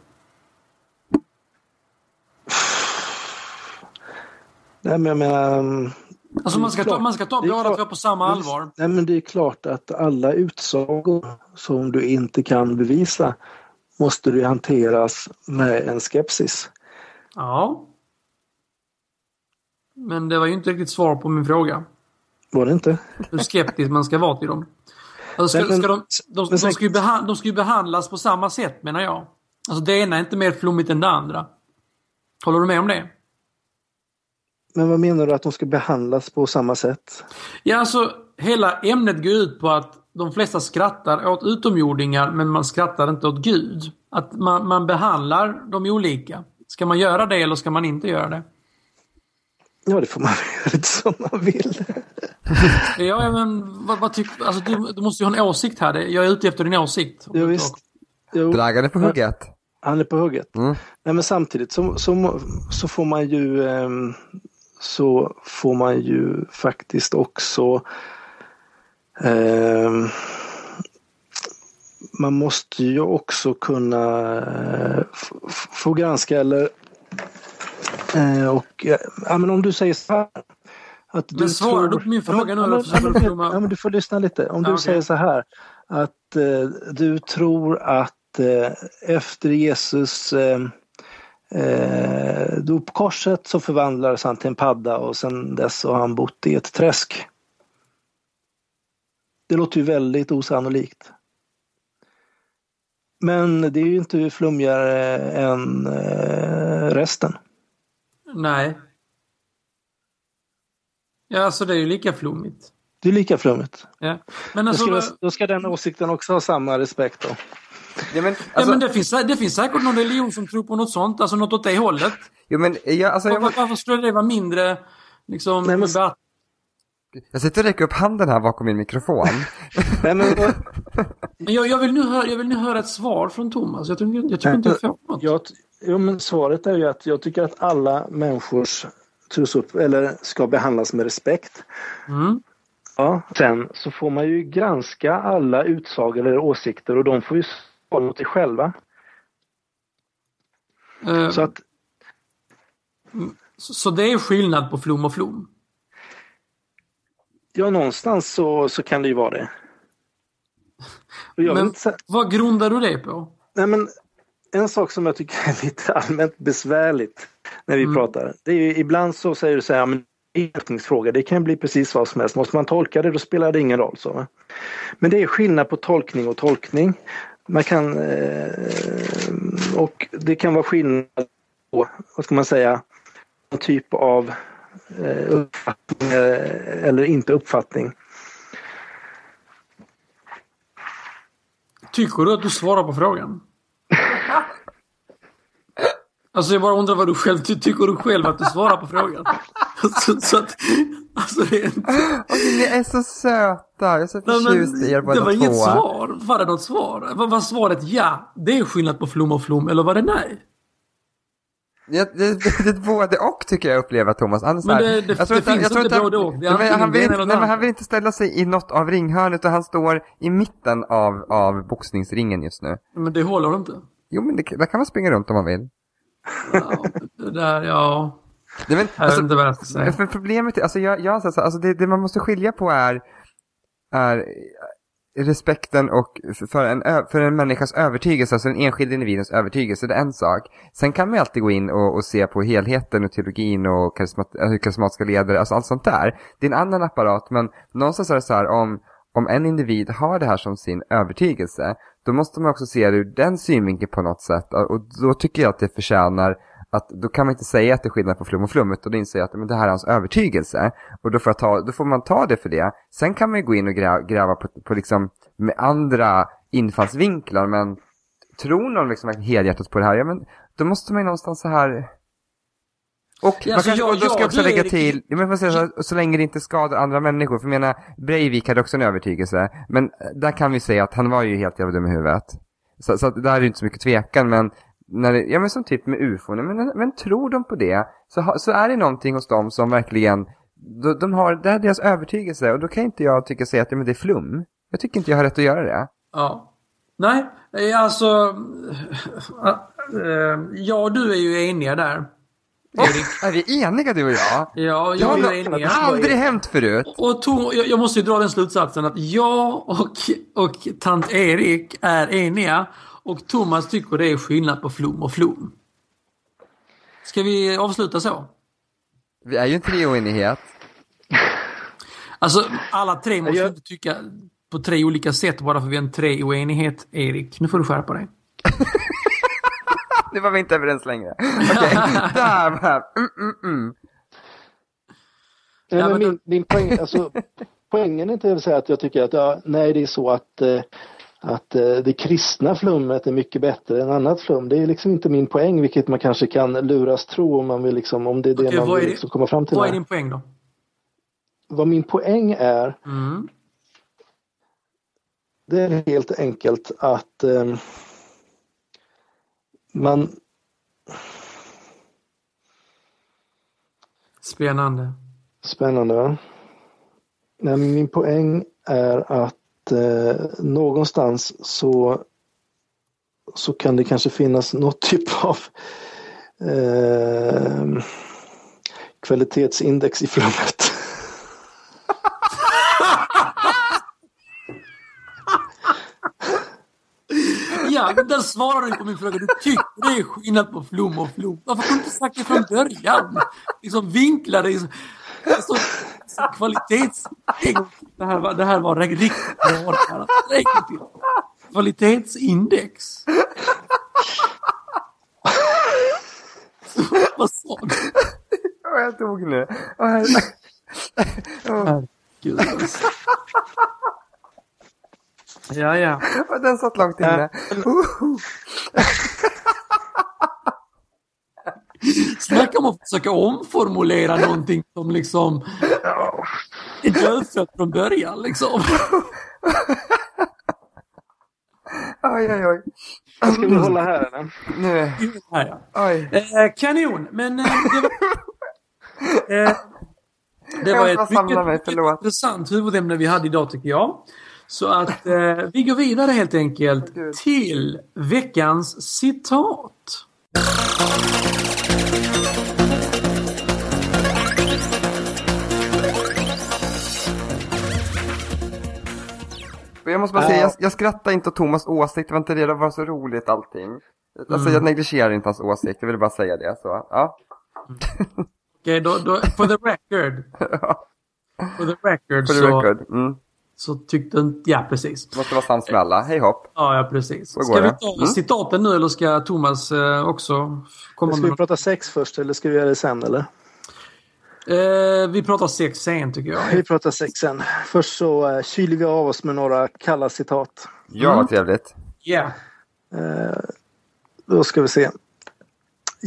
Nej men jag menar... Mm, alltså man ska, ta, man ska ta båda två på samma allvar. Nej men det är klart att alla utsagor som du inte kan bevisa måste det hanteras med en skepsis. Ja. Men det var ju inte riktigt svar på min fråga. Var det inte? Hur skeptisk man ska vara till dem. Alltså ska, ska de, de, de, ska behandlas, de ska ju behandlas på samma sätt menar jag. Alltså det ena är inte mer flummigt än det andra. Håller du med om det? Men vad menar du att de ska behandlas på samma sätt? Ja, alltså hela ämnet går ut på att de flesta skrattar åt utomjordingar men man skrattar inte åt Gud. Att man, man behandlar dem olika. Ska man göra det eller ska man inte göra det? Ja, det får man [laughs] göra lite som man vill. ja, men vad, vad tycker alltså, du? Du måste ju ha en åsikt här. Jag är ute efter din åsikt. Ja, visst. Dragan är på hugget. Han är på hugget. Mm. Nej, men samtidigt så, så, så får man ju ehm, så får man ju faktiskt också Eh, man måste ju också kunna eh, få granska eller eh, och ja, men om du säger så här Att du Men svara tror... du på min fråga nu, Ja, men, ja, du men, du får lyssna lite. Om Ja, du okej. säger så här att eh, du tror att eh, efter Jesus eh, eh, dog på korset så förvandlades han till en padda och sen dess har han bott i ett träsk. Det låter ju väldigt osannolikt. Men det är ju inte flummigare än eh, resten. Nej. Ja, alltså det är ju lika flummigt. Det är lika flummigt. Ja. Men Då alltså, ska, vad- då ska den åsikten också ha samma respekt då. Ja, men, ja, alltså, men det, finns, det finns säkert någon religion som tror på något sånt, alltså något åt det hållet. jo, men jag, alltså, jag, Var, varför skulle det vara mindre liksom, Nej, men-? Jag sitter och räcker upp handen här bakom min mikrofon. [laughs] Nej, men, jag, jag, vill nu höra, jag vill nu höra ett svar från Thomas. Jag tycker, jag tycker inte jag får något. Jag, jo, men svaret är ju att jag tycker att alla människors tros upp, eller ska behandlas med respekt. Mm. Ja. Sen så får man ju granska alla utsagor eller åsikter och de får ju svara mot sig själva. Eh, Så att så, så det är skillnad på flum och flum? Ja, någonstans så, så kan det ju vara det. Men inte vad grundar du det på? nej, men en sak som jag tycker [laughs] är lite allmänt besvärligt när vi Mm. pratar. Det är ju, ibland så säger du så här, men tolkningsfråga, det kan bli precis vad som helst. Måste man tolka det då spelar det ingen roll. Så. Men det är skillnad på tolkning och tolkning. Man kan, eh, och det kan vara skillnad på, vad ska man säga, en typ av uppfattning eh, eller inte uppfattning. Tycker du att du svarar på frågan? Alltså jag bara undrar vad du själv ty tycker du själv att du svarar på frågan? så, så att, alltså det är inte... Och ni är så söta, jag är så Nej, förtjust i er det båda var två. inget svar. Var det något svar? Var, var svaret ja, det är skillnad på flum och flum, eller var det nej? Det, det, det är både och tycker jag upplever Thomas. Han, Men det- det- jag tror det inte- finns jag tror inte både och. Han, vill inte, ena eller nej, det men han andra. vill inte ställa sig i något av ringhörnet utan han står i mitten av, av boxningsringen just nu. Men det håller inte. Jo men det, där kan man springa runt om man vill. Ja, det där, ja. Nej, men, Jag vet inte vad jag ska säga. För problemet är, alltså, jag, jag alltså det, det man måste skilja på är, är respekten och för en, för en människas övertygelse, alltså den enskilde individens övertygelse, det är en sak. Sen kan man ju alltid gå in och, och se på helheten och teologin och karismat, hur karismatiska ledare, alltså allt sånt där. Det är en annan apparat, men någonstans är det så här om, om en individ har det här som sin övertygelse, då måste man också se det ur den synvinkeln på något sätt. Och då tycker jag att det förtjänar att då kan man inte säga att det är skillnad på flum och flum, utan då inser jag att men det här är hans övertygelse. Och då får, ta, då får man ta det för det. Sen kan man ju gå in och gräva, gräva på, på liksom med andra infallsvinklar, men tror någon liksom helhjärtat på det här, ja men då måste man ju någonstans så här... Och, Ja, alltså, kanske, jag- och då ska jag- också lägga till, men man säger så, så länge det inte skadar andra människor, för jag menar, Breivik hade också en övertygelse, men där kan vi säga att han var ju helt jävla dum i huvudet. Så, så att där är det inte så mycket tvekan, men när det, ja men som typ med ufon, men, men tror de på det, så, så är det någonting hos dem som verkligen, de, de har, det är deras övertygelse, och då kan inte jag tycka säga att men det är flum. Jag tycker inte jag har rätt att göra det. Ja. Nej, eh, alltså... äh, äh, ja, du är ju eniga där. Erik. [laughs] Är vi eniga du och jag? Ja, jag Det har är nog ju eniga. aldrig hänt förut. Och Tom, jag, jag måste ju dra den slutsatsen att jag och, och tant Erik är eniga. Och Thomas tycker det är skillnad på flum och flum. Ska vi avsluta så? Vi är ju en treoenighet. Alltså alla tre måste Jag- inte tycka på tre olika sätt bara för vi är en treoenighet, Erik. Nu får du skärpa dig. [laughs] Nu var vi inte överens längre. Okej, [laughs] där var mm, mm, mm. Nej, men min, min poäng, alltså, poängen är inte att säga att jag tycker att ja, nej, det är så att, eh, att eh, det kristna flummet är mycket bättre än annat flum. Det är liksom inte min poäng, vilket man kanske kan luras tro om man vill liksom, om det är det Okej, man vill liksom komma fram till. Vad är din poäng då? Vad min poäng är, Mm. det är helt enkelt att eh, man Spännande. Spännande va? Nej, min poäng är att eh, någonstans så, så kan det kanske finnas något [laughs] typ av eh, kvalitetsindex i flummet. [laughs] Ja, där svarar du på min fråga. Du tycker det är skillnad på flum och flum. Varför kunde du inte sagt det från början? Liksom vinklade. dig. Så, så kvalitets... Det här var, det här var riktigt bra. Kvalitetsindex. Vad sa du? Jag dog nu. Herregud. alltså. Ja, ja. Den satt långt inne. [laughs] Snacka om att försöka omformulera någonting som liksom är dödfött från början liksom. Oj, oj, oj. Ska vi hålla här eller? Nu. Här, ja. Oj. Eh, kanon, men eh, det var, [laughs] eh, det var ett mycket, mig, mycket intressant huvudämne vi hade idag tycker jag. Så att eh, vi går vidare helt enkelt till veckans citat. Jag måste bara säga, jag, jag skrattar inte åt Thomas åsikt, det var inte det, det var så roligt allting. Alltså jag negligerar inte hans åsikt, jag vill bara säga det. Så, ja. Okej, då, då, for the record. [laughs] For the record, For the så, record. Mm. så tyckte inte... Ja, precis. Måste vara sams med alla. Hej hopp. Ja, ja precis. Ska vi det. ta Mm. citaten nu eller ska Thomas eh, också komma Ska med vi prata sex först eller ska vi göra det sen eller? Eh, vi pratar sex sen tycker jag. Vi pratar sex sen. Först så uh, kyler vi av oss med några kalla citat. Ja, Mm. vad trevligt. Ja. Eh, då ska vi se.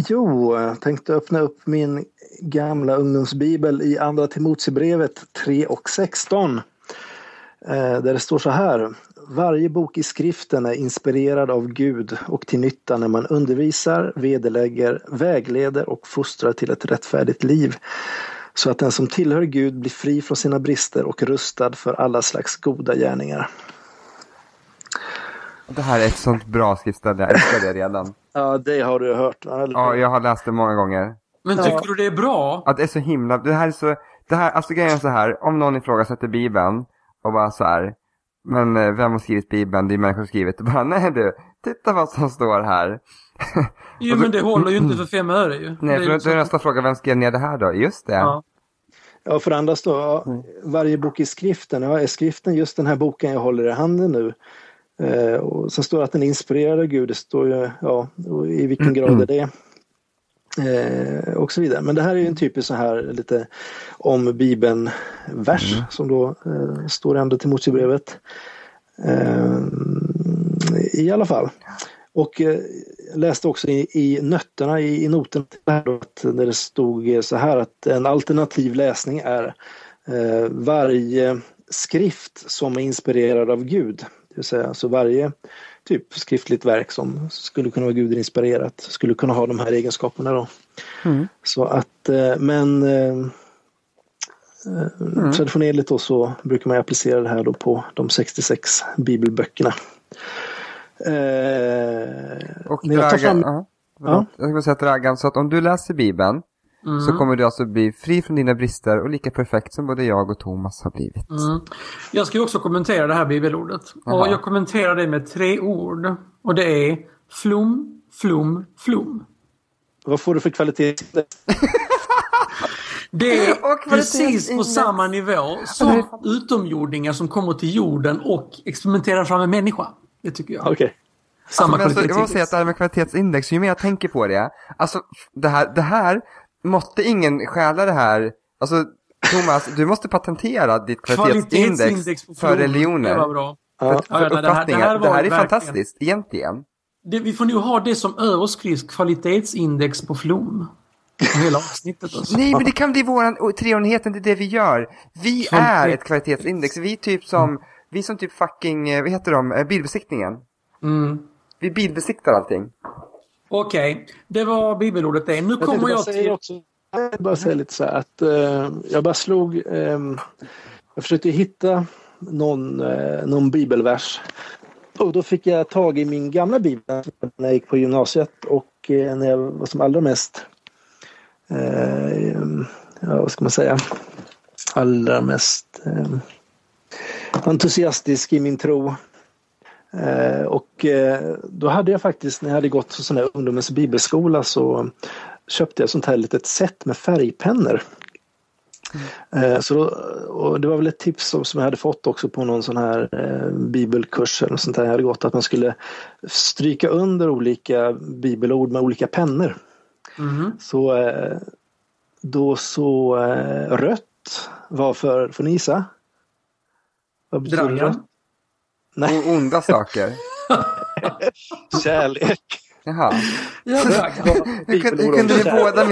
Jo, jag tänkte öppna upp min gamla ungdomsbibel i Andra Timoteusbrevet 3 och 16. Eh, där det står så här. Varje bok i skriften är inspirerad av Gud och till nytta när man undervisar, vederlägger, vägleder och fostrar till ett rättfärdigt liv. Så att den som tillhör Gud blir fri från sina brister och rustad för alla slags goda gärningar. Det här är ett sånt bra skriftställe, jag älskar det redan. Ja, det har du hört. Ja, jag har läst det många gånger. Men Ja. tycker du det är bra? Att det är så himla, det här är så, det här, alltså grejen är så här, om någon ifrågasätter Bibeln och bara så här, men eh, vem har skrivit Bibeln? Det är människor som skrivit det. [laughs] Bara, nej du, titta vad som står här. [laughs] Jo, men det håller ju inte för [clears throat] fem öre ju. Nej, Det är för då är nästa fråga, vem skrev ner det här då? Just det. Ja. Ja, för andra står ja, varje bok i skriften. Ja, är skriften just den här boken jag håller i handen nu? Eh, och sen står det att den är inspirerad av Gud. Det står ju, ja, och i vilken [clears throat] grad är det? Eh, och så vidare. Men det här är en typisk så här lite om Bibeln-vers som då eh, står i Andra Timoteusbrevet. Eh, I alla fall. Och eh, läste också i, i nötterna i, i noten där, det stod så här att en alternativ läsning är eh, varje skrift som är inspirerad av Gud. Det vill säga alltså varje typ skriftligt verk som skulle kunna vara gudinspirerat skulle kunna ha de här egenskaperna då. Så att, eh, men eh, eh, traditionellt då så brukar man applicera det här då på de 66 bibelböckerna. Eh, Och Dragan, fram, ja, förlåt. jag ska säga Dragan, så att om du läser Bibeln Mm. så kommer du alltså bli fri från dina brister och lika perfekt som både jag och Thomas har blivit. Mm. Jag ska ju också kommentera det här bibelordet. Jaha. Och jag kommenterar det med tre ord. Och det är flum, flum, flum. vad får du för kvalitet? [laughs] Det är Och precis på samma nivå som utomjordingar som kommer till jorden och experimenterar fram en människa. Det tycker jag. Okej. Samma Men alltså, jag måste säga att det här med kvalitetsindex, ju mer jag tänker på det, alltså det här, det här måtte ingen stjäla det här, alltså Thomas, du måste patentera ditt kvalitetsindex för religioner. Det var bra. Ja. Ja, För nej, det här- det här Det var här, är fantastiskt, egentligen. Det, vi får nog ha det som överskrift, kvalitetsindex på flum. På hela avsnittet alltså. Nej, men det kan bli våran treenigheten, det är det vi gör. Vi är ett kvalitetsindex, vi är typ som, vi är som typ fucking, eh, vad heter de, Eh, bilbesiktningen. Mm. Vi bilbesiktar allting. Okej, det var bibelordet det. Nu Jag kommer jag till... också, jag bara säga lite så här att eh, jag bara slog, ehm, jag försökte hitta någon, eh, någon bibelvers och då fick jag tag i min gamla bibel när jag gick på gymnasiet och eh, när jag var som allra mest, eh, ja, vad ska man säga, allra mest eh, entusiastisk i min tro. Eh, och eh, då hade jag faktiskt, när jag hade gått sån här ungdomens bibelskola så köpte jag sånt här litet set med färgpennor. Eh, Så då, och det var väl ett tips som som jag hade fått också på någon sån här eh, bibelkurs eller sånt där jag hade gått att man skulle stryka under olika bibelord med olika pennor. Mhm. Så eh, då så eh, rött var för, får ni gissa? Vad betyder Dragan. rött? Nej, O- onda saker. [laughs] kärlek. Jaha. Ja. Hur kunde, hur, kunde vi båda,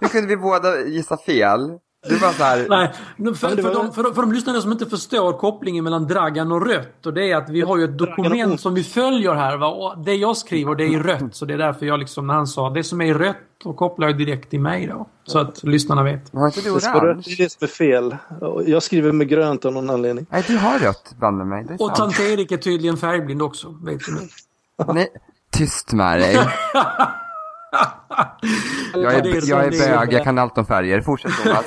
hur kunde vi båda gissa fel? Du var så här, [laughs] Nej, för, för, var- de, för, de, för de lyssnare som inte förstår kopplingen mellan Dragan och rött. Och det är att vi har ju ett och dokument som vi följer här. Va? Och det jag skriver det är i rött. Så det är därför jag liksom, när han sa det som är i rött, då kopplar jag direkt till mig då. Så att lyssnarna vet. har inte du orange? det är det som är fel. Och Jag skriver med grönt av någon anledning. Nej, du har rött bland med mig. Det är Och sant. tant Erik är tydligen färgblind också, vet du. [laughs] Nej, tyst med dig. [laughs] Jag är, jag är. bög, jag kan allt om färger. Fortsätt Thomas.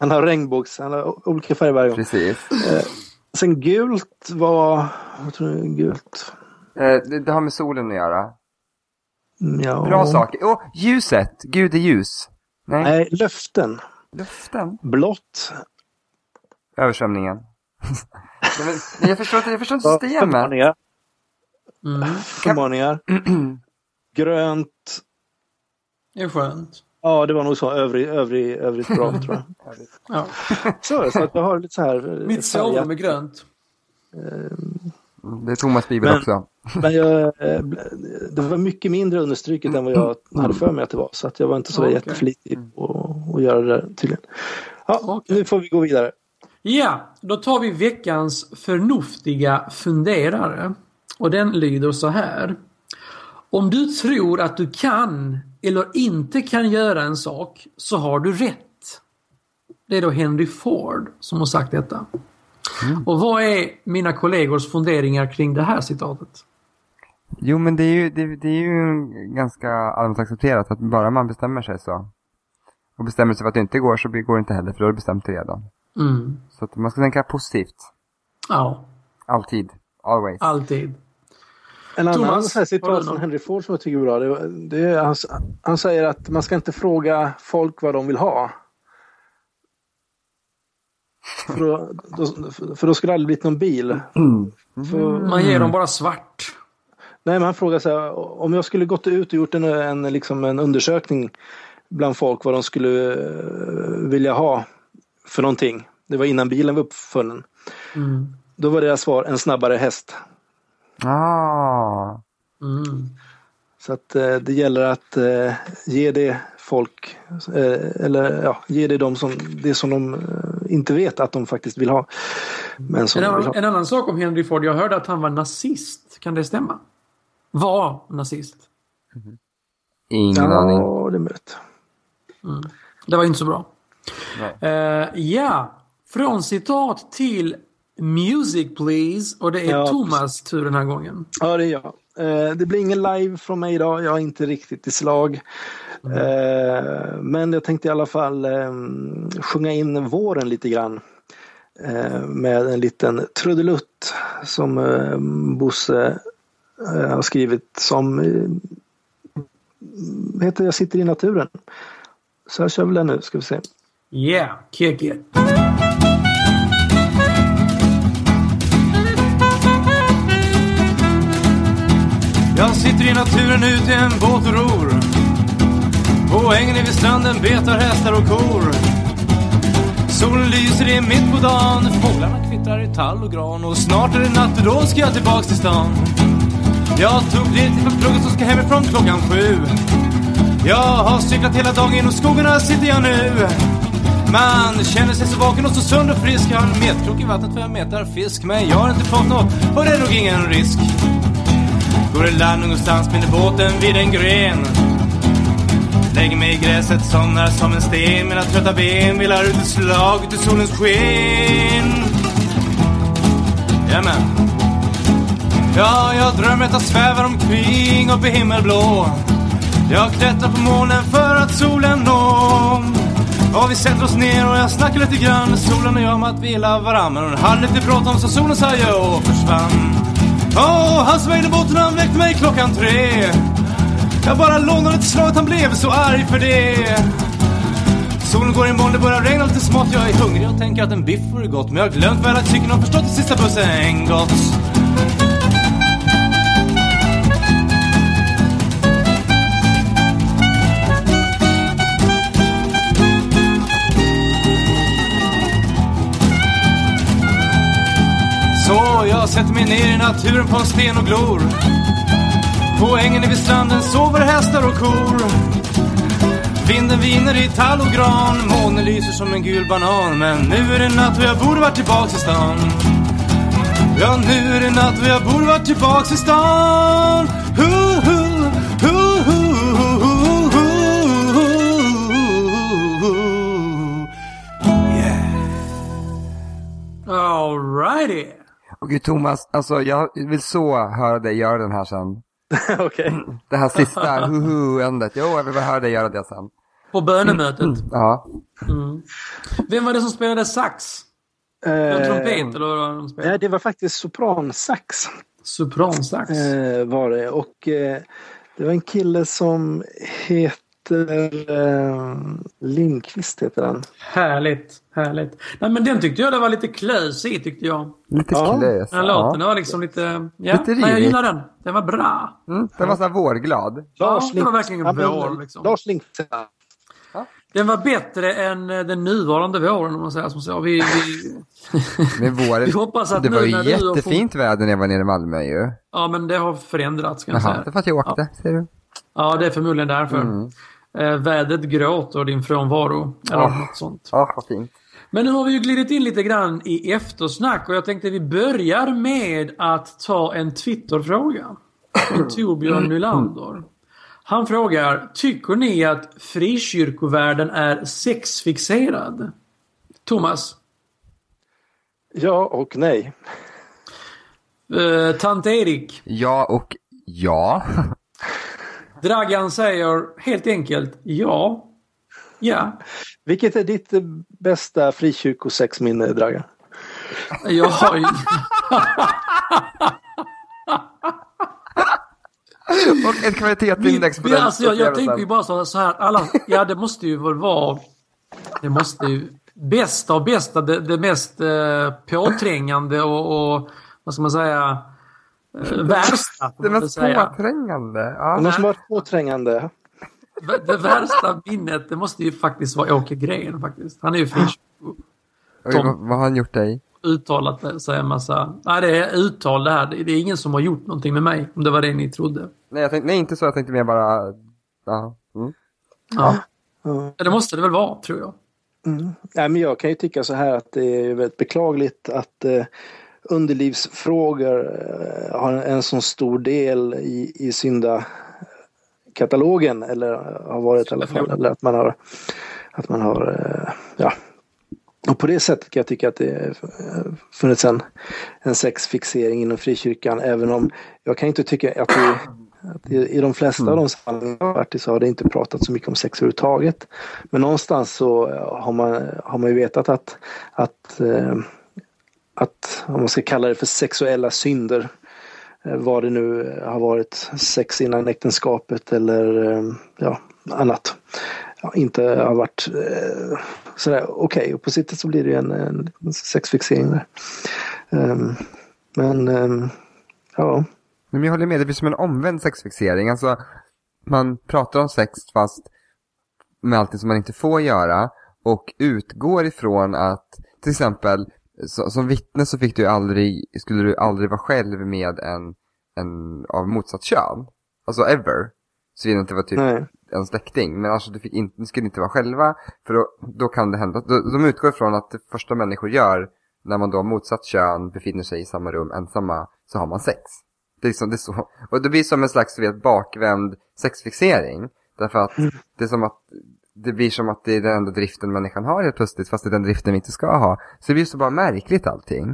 Han har regnbågs, han har olika färger varje gång. Precis. Sen gult var, vad tror du, gult? Eh, det, det har med solen att göra. Mm, Ja. Bra sak. Åh, ljuset. Gud är ljus. Nej, Nej, löften. luften. Blått. Översvämningen. [laughs] Nej, men, jag förstår inte, jag förstår inte systemet. Förmaningar. Mm. Förmaningar. [clears throat] Grönt. Det är skönt. Ja, det var nog så. Övrig, övrig, övrigt bra tror jag. [laughs] Ja. Så, så att jag har lite så här. eh, Mitt sovrum är grönt. Det är Thomas bibel Men- också. [laughs] Men jag, eh, det var mycket mindre understryket än vad jag hade för mig att det var. Så att jag var inte så Okej. jätteflitig på att göra det där tydligen. Ja, Okej. nu får vi gå vidare. Ja, då tar vi veckans förnuftiga funderare. Och den lyder så här. Om du tror att du kan eller inte kan göra en sak så har du rätt. Det är då Henry Ford som har sagt detta. Och vad är mina kollegors funderingar kring det här citatet? Jo, men det är ju, det, det är ju ganska allmänt accepterat att bara man bestämmer sig så. Och bestämmer sig för att det inte går så går det inte heller, för då har du bestämt dig redan. Mm. Så att man ska tänka positivt. Ja, Alltid. Always. alltid. En annan Thomas, så här citat från någon? Henry Ford som jag tycker är bra. Det, det han, han säger att man ska inte fråga folk vad de vill ha. För då, då, för då skulle det aldrig blivit någon bil. För, Man ger dem bara svart. nej, men han frågar så här, om jag skulle gått ut och gjort en, en, liksom en undersökning bland folk vad de skulle eh, vilja ha för någonting. Det var innan bilen var uppfunnen. Mm. Då var deras svar en snabbare häst. Ah. Mm. Så att eh, det gäller att eh, ge det folk, eh, eller ja, ge det de som, det som de eh, inte vet att de faktiskt vill ha. Men som En, annan, ha. en annan sak om Henry Ford. Jag hörde att han var nazist. Kan det stämma? Var nazist. Ingen aning. Ja, det är möjligt. Det var inte så bra. Nej. Eh, ja, från citat till Music Please. Och det är Ja, Thomas tur den här gången. Ja, det är jag. Eh, det blir ingen live från mig idag. Jag är inte riktigt i slag. Eh, men jag tänkte i alla fall eh, sjunga in våren lite grann. Eh, med en liten trudelutt som eh, Bosse har skrivit som heter Jag sitter i naturen. Så jag kör väl den nu ska vi se. Yeah, kick it. Jag sitter i naturen ute i en båt och ror. På ängen vid stranden betar hästar och kor. Solen lyser, det är mitt på dagen. Fåglarna kvittrar i tall och gran. Och snart är det natt och då ska jag tillbaks till stan. Jag tog biljett till plugget och ska hemifrån klockan sju. Jag har cyklat hela dagen genom skogarna sitter jag nu. Man känner sig så vaken och så sund och frisk. Jag har en metkrok i vattnet för jag metar fisk. Men jag har inte fått något och det är nog ingen risk. Går i land någonstans med båten vid en gren. Lägger mig i gräset, somnar som en sten. Mina trötta ben vilar ut ett slag ut i solens sken. Jajamän. Ja, jag drömmer att jag svävar omkring uppe i himmelblå. Jag klättrar på molnen för att solen nå. Och vi sätter oss ner och jag snackar lite grann. Solen och jag om att vi gillar varann. Men hon hade lite bråttom så solen sa ja och försvann. Åh, han svängde båten han väckte mig klockan tre. Jag bara lånade ett slag, han blev så arg för det. Solen går i moln, det börjar regna lite smått. Jag är hungrig och tänker att en biff vore gott. Men jag har glömt vad jag tycker har förstått att sista bussen gått. Jag sätter mig ner i naturen på en sten och glor. På ängen vid stranden sover hästar och kor. Vinden viner i tall och gran. Månen lyser som en gul banan. Men nu är det natt och jag borde varit tillbaks i stan. Ja, nu är det natt och jag borde varit tillbaks i stan. Hu, hu, hu, hu, hu, hu, hu. Yeah. Alrighty. Och gud Thomas, alltså jag vill så höra dig göra den här sen. [laughs] Okej. Det här sista hu-hu-ändet. Jo, jag vill bara höra dig göra det sen. På bönemötet. [clears throat] Ja. Mm. Vem var det som spelade sax? Det trumpet eller vad de spelade? Nej, det var faktiskt sopransax. Sopransax. Eh, var det. Och eh, det var en kille som heter eh, Lindqvist heter han. Härligt, härligt. Nej men den tyckte jag det var lite klös i tyckte jag. Lite Ja, klös. Den låten, den var liksom lite... Ja, Lite nej, jag gillar den. Den var bra. Mm, den var så här vårglad. Ja, det var verkligen Ja, vår, liksom. Lars. Den var bättre än eh, den nuvarande våren om man säger som så. Vi, vi, [laughs] Men våren, vi hoppas att det var ju jättefint väder när jag var nere i Malmö ju. Ja men det har förändrats kan jag Jaha, säga. det var att jag åkte, ser du. Ja det är förmodligen därför. Mm. Eh, vädret gråter din frånvaro. Eller Ah. något sånt. Ja, vad fint. Men nu har vi ju glidit in lite grann i eftersnack och jag tänkte vi börjar med att ta en Twitterfråga. Från [clears throat] Torbjörn Nylander. Han frågar, tycker ni att frikyrkovärlden är sexfixerad? Thomas? Ja och nej. Eh, Tant Erik? Ja och ja. Dragan säger helt enkelt ja. Ja. Vilket är ditt bästa frikyrkosexminne, Dragan? Jag har ju... Och ett kvalitetsindex på den alltså, jag, jag tänker ju bara så, så här, alla, ja det måste ju väl vara, det måste ju, bästa och bästa, det, det mest eh, påträngande och, och, vad ska man säga, eh, värsta. Det mest säga. påträngande. Det Ja. måste vara påträngande. Det värsta minnet, det måste ju faktiskt vara Åke Green faktiskt. Han är ju. Oj, vad, har han gjort dig? Uttalat sig en massa, nej det är uttal det här. Det är ingen som har gjort någonting med mig, om det var det ni trodde. Nej, jag tänkte, nej inte så. Jag tänkte mer bara... Ja. Mm. Ja. Ja. Det måste det väl vara, tror jag. Mm. Nej, men jag kan ju tycka så här att det är väldigt beklagligt att eh, underlivsfrågor eh, har en så stor del i, i syndakatalogen eller har varit i alla fall. Eller att man har, att man har eh, ja. Och på det sättet kan jag tycka att det funnits en, en sexfixering inom frikyrkan även om jag kan inte tycka att det i, I de flesta av de sammanhang jag varit i så har det inte pratat så mycket om sex överhuvudtaget. Men någonstans så har man, har man ju vetat att, att, eh, att om man ska kalla det för sexuella synder, Eh, vad det nu eh, har varit, sex innan äktenskapet eller eh, ja, annat, ja, inte har varit eh, sådär okej. Okay. Och på sitt sätt så blir det ju en, en sexfixering där. Um, men um, ja. Men jag håller med, det blir som en omvänd sexfixering. Alltså, man pratar om sex fast med allt som man inte får göra och utgår ifrån att till exempel så, som vittne så fick du aldrig, skulle du aldrig vara själv med en, en av motsatt kön. Alltså ever. Såvida det inte var typ Nej. en släkting. Men alltså du fick inte, ni skulle inte vara själva. För då, då kan det hända. Då, de utgår ifrån att det första människor gör när man då har motsatt kön befinner sig i samma rum ensamma så har man sex. Det är, liksom, det är så. Och det blir som en slags du vet, bakvänd sexfixering. Därför att det är som att det blir som att det är den enda driften människan har helt plötsligt fast det är den driften vi inte ska ha. Så det blir så bara märkligt allting.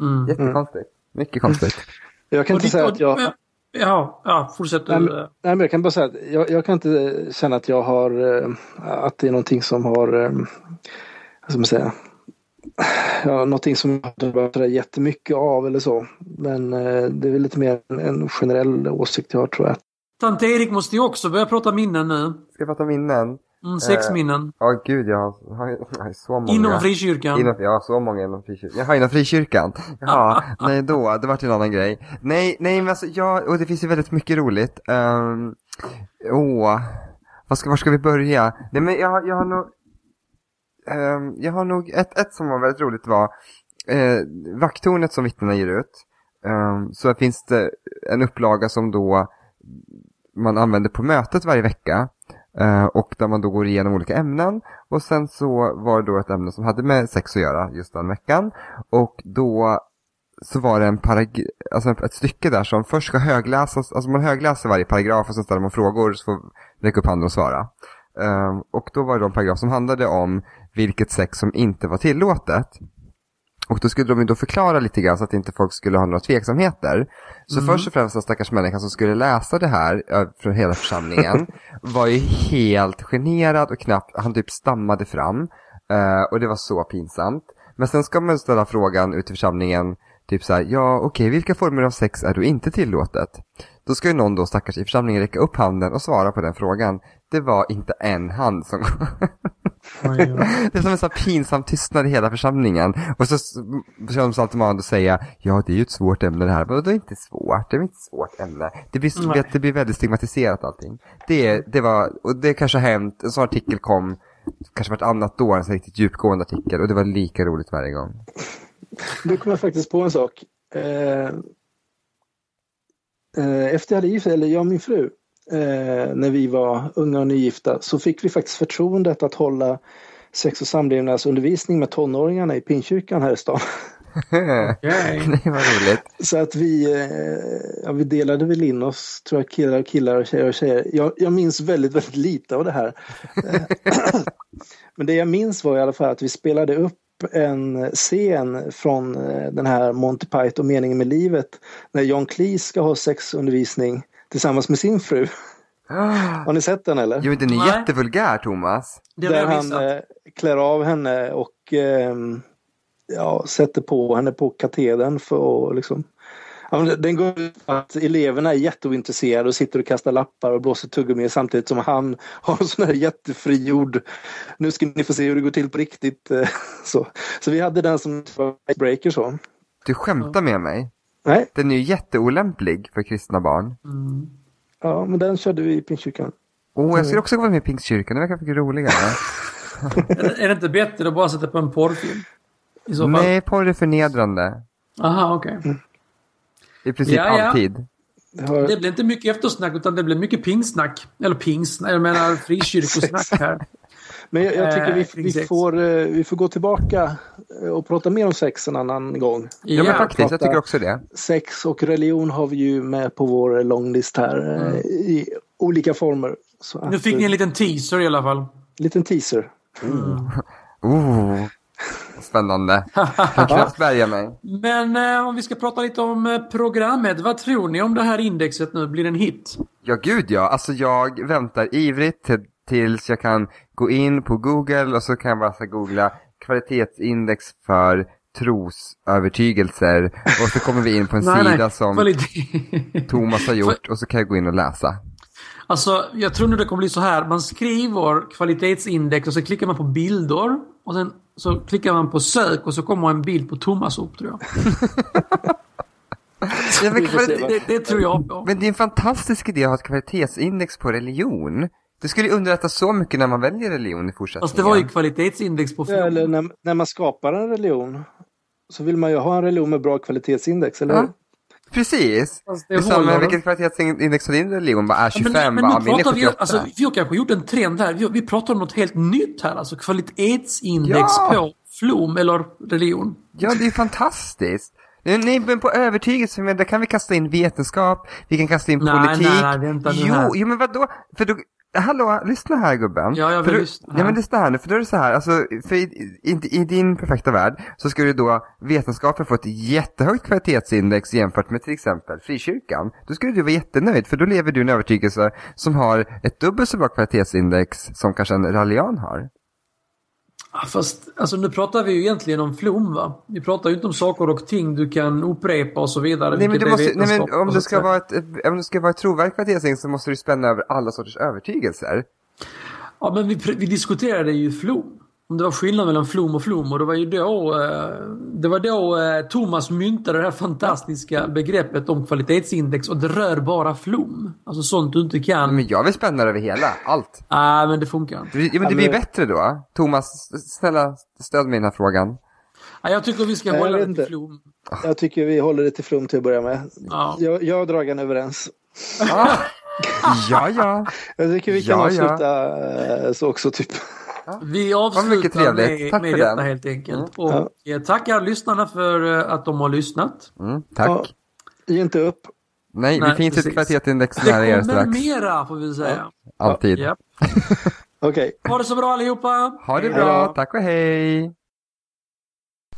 Mm. Jättekonstigt. Mycket konstigt. [laughs] Jag kan inte säga och- att jag... men- Ja, ja fortsätt du. Nej, men- Nej, men jag kan bara säga att jag, jag kan inte känna att jag har, eh, att det är någonting som har, eh, vad ska man säga, [sighs] ja, någonting som jag har sådär jättemycket av eller så. Men eh, det är väl lite mer en, en generell åsikt jag har tror jag. Tant Erik måste ju också börja prata minnen nu. Ska jag prata minnen? Mm, sex Eh, minnen. Ja, gud, jag har, jag har, jag så många. Inom frikyrkan. Inom, ja, så många inom frikyrkan. Jaha, inom frikyrkan? [laughs] Ja, nej då, det vart en annan grej. Nej, nej men alltså, ja, och det finns ju väldigt mycket roligt. Um, åh, vad ska, var ska vi börja? Nej men jag, jag har nog, ehm, jag har nog, ett, ett som var väldigt roligt var, eh, vakttornet som vittnena ger ut. Ehm, så finns det en upplaga som då man använder på mötet varje vecka. Eh, och där man då går igenom olika ämnen. Och sen så var det då ett ämne som hade med sex att göra just den veckan. Och då så var det en parag- alltså ett stycke där som först ska högläsas, alltså man högläser varje paragraf och sen ställer man frågor så får räcka upp handen och svara. Eh, och då var det en paragraf som handlade om vilket sex som inte var tillåtet. Och då skulle de ju då förklara lite grann så att inte folk skulle ha några tveksamheter. Så först och främst den stackars människan som skulle läsa det här för hela församlingen [laughs] var ju helt generad och knappt, han typ stammade fram. Eh, och det var så pinsamt. Men sen ska man ställa frågan ut i församlingen, typ så här, ja okej, vilka former av sex är då inte tillåtet? Då ska ju någon då stackars i församlingen räcka upp handen och svara på den frågan. Det var inte en hand som. [laughs] [laughs] Det är som en sån pinsam tystnad i hela församlingen. Och så s- känner de alltid man att säga, ja det är ju ett svårt ämne det här. Men det är inte svårt, det är inte ett svårt ämne. Det blir, Nej. det blir väldigt stigmatiserat allting. Det, det var, och det kanske har hänt, en sån artikel kom kanske vartannat år, en sån riktigt djupgående artikel. Och det var lika roligt varje gång. Nu kom jag faktiskt på en sak. Eh, eh, efter jag hade gift eller jag och min fru, eh, när vi var unga och nygifta, så fick vi faktiskt förtroendet att hålla sex och samlevnadsundervisning med tonåringarna i Pinkyrkan här i stan. [laughs] Okej. det var roligt. Så att vi, eh, ja, vi delade väl in oss, tror jag, killar och killar och tjejer och tjejer. Jag, jag minns väldigt, väldigt lite av det här. [laughs] Men det jag minns var i alla fall att vi spelade upp en scen från eh, den här Monty Python Meningen med livet när John Cleese ska ha sexundervisning tillsammans med sin fru. Har ni sett den eller? Jo, den är Nej. jättevulgär Thomas. Det Där jag han eh, klär av henne och ehm, ja, sätter på henne på katedern för att liksom Ja, den går ut på att eleverna är jätteointresserade och sitter och kastar lappar och blåser tuggummi samtidigt som han har en sån här jättefri ord. Nu ska ni få se hur det går till på riktigt. eh, [laughs] Så, så vi hade den som breaker så. Du skämtar med mig. Nej, Den är ju jätteolämplig för kristna barn. Mm. ja, men den körde vi i Pingstkyrkan. Åh, jag skulle också vara med i Pingstkyrkan, det verkar mycket roligare. [laughs] Är, det, är det inte bättre att bara sätta på en porrfilm? I så fall. Nej, porr är förnedrande. Aha, okej. I princip Ja, ja. alltid. Det blir inte mycket eftersnack utan det blir mycket pingsnack. Eller pingsnack, jag menar frikyrkosnack här. [laughs] men jag, jag tycker eh, vi, kring vi, får, eh, vi får gå tillbaka eh, och prata mer om sex en annan gång. Ja, men faktiskt, jag tycker också det. Sex och religion har vi ju med på vår longlist här eh, i olika former. Så Nu att, fick ni en eh, liten teaser i alla fall. liten teaser. [laughs] Oh, spännande. Jag knappt bärga mig. Men eh, om vi ska prata lite om eh, programmet. Vad tror ni om det här indexet nu? Blir det en hit? Ja, gud ja. Alltså jag väntar ivrigt till, tills jag kan gå in på Google och så kan jag bara så googla kvalitetsindex för trosövertygelser och så kommer vi in på en [laughs] sida som Kvalitet. Thomas har gjort och så kan jag gå in och läsa. Alltså, jag tror nu det kommer bli så här. Man skriver kvalitetsindex och så klickar man på bilder. Och sen så klickar man på sök och så kommer en bild på Thomas upp tror jag. Ja, [laughs] vad- Det, det tror jag på. men det är en fantastisk idé att ha ett kvalitetsindex på religion. Det skulle ju underlätta så mycket när man väljer religion i fortsättningen. Fast det var ju kvalitetsindex på film. Eller när, när man skapar en religion så vill man ju ha en religion med bra kvalitetsindex, eller hur? Ja. Precis. Fast Det är håller. vilket kvalitetsindex har din religion? Bara är 25? men, men bara, är pratar vi, 78. alltså, vi har kanske gjort en trend här. Vi, vi pratar om något helt nytt här. Alltså kvalitetsindex Ja! på flom eller religion. Ja, det är fantastiskt. Nej, men på övertygelse, men där kan vi kasta in vetenskap, vi kan kasta in Nej, politik. nej, nej, vänta nu jo, här. jo, men vadå? För då, hallå, lyssna här gubben. Ja, jag vill då, lyssna. Ja, men lyssna här nu, för då är det så här, alltså, för i, i, i din perfekta värld så skulle då vetenskapen få ett jättehögt kvalitetsindex jämfört med till exempel frikyrkan. Då skulle du vara jättenöjd, för då lever du i en övertygelse som har ett dubbelt så bra kvalitetsindex som kanske en rallian har. Fast alltså, nu pratar vi ju egentligen om flom va? Vi pratar ju inte om saker och ting du kan upprepa och så vidare. Nej, men, måste, nej, men om, så ska vara ett, om du ska vara ett trovärdigt kvalitetsting så måste du spänna över alla sorters övertygelser. Ja, men vi, vi diskuterade ju flom. Om det var skillnad mellan flom och flom och det var ju då, eh, det var då eh, Thomas myntade det här fantastiska begreppet om kvalitetsindex och det rör bara flom. Alltså sånt du inte kan. Men jag vill spänna över hela, allt. Nej, men det funkar inte. Det, ja, men det blir bättre då. Thomas, snälla stöd mig i den här frågan. Nej, jag tycker vi ska Nej, hålla det till flom. Jag tycker vi håller det till flum till att börja med. Ja. Jag, jag och Dragan är överens. Ah, ja, ja. [laughs] Jag tycker vi kan Ja, ja. avsluta eh, så också typ. Vi mycket avslutar trevligt. med, Tack med för detta den. helt enkelt. Mm. Och eh, tackar lyssnarna för eh, att de har lyssnat. Mm, tack. Ja, ge inte upp. Nej, Nej, det finns precis. ett kvalitetsindex Det nära er kommer strax. mera får vi säga. Alltid. Ja. [laughs] Okej. Ha det så bra allihopa! Ha det bra, tack och hej.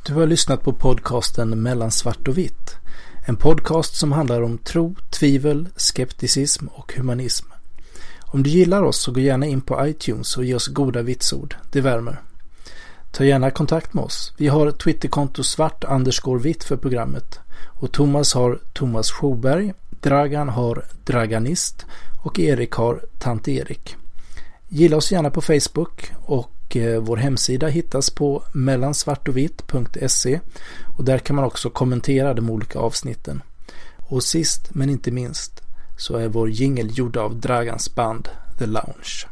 Du har lyssnat på podcasten Mellan svart och vitt. En podcast som handlar om tro, tvivel, skepticism och humanism. Om du gillar oss så gå gärna in på iTunes och ge oss goda vitsord. Det värmer. Ta gärna kontakt med oss. Vi har Twitterkonto svart vitt för programmet. Och Thomas har Thomas Sjoberg, Dragan har Draganist och Erik har Tant Erik. Gilla oss gärna på Facebook och eh, vår hemsida hittas på mellansvartovitt.se och där kan man också kommentera de olika avsnitten. Och sist men inte minst så är vår jingel gjord av Dragans band The Lounge.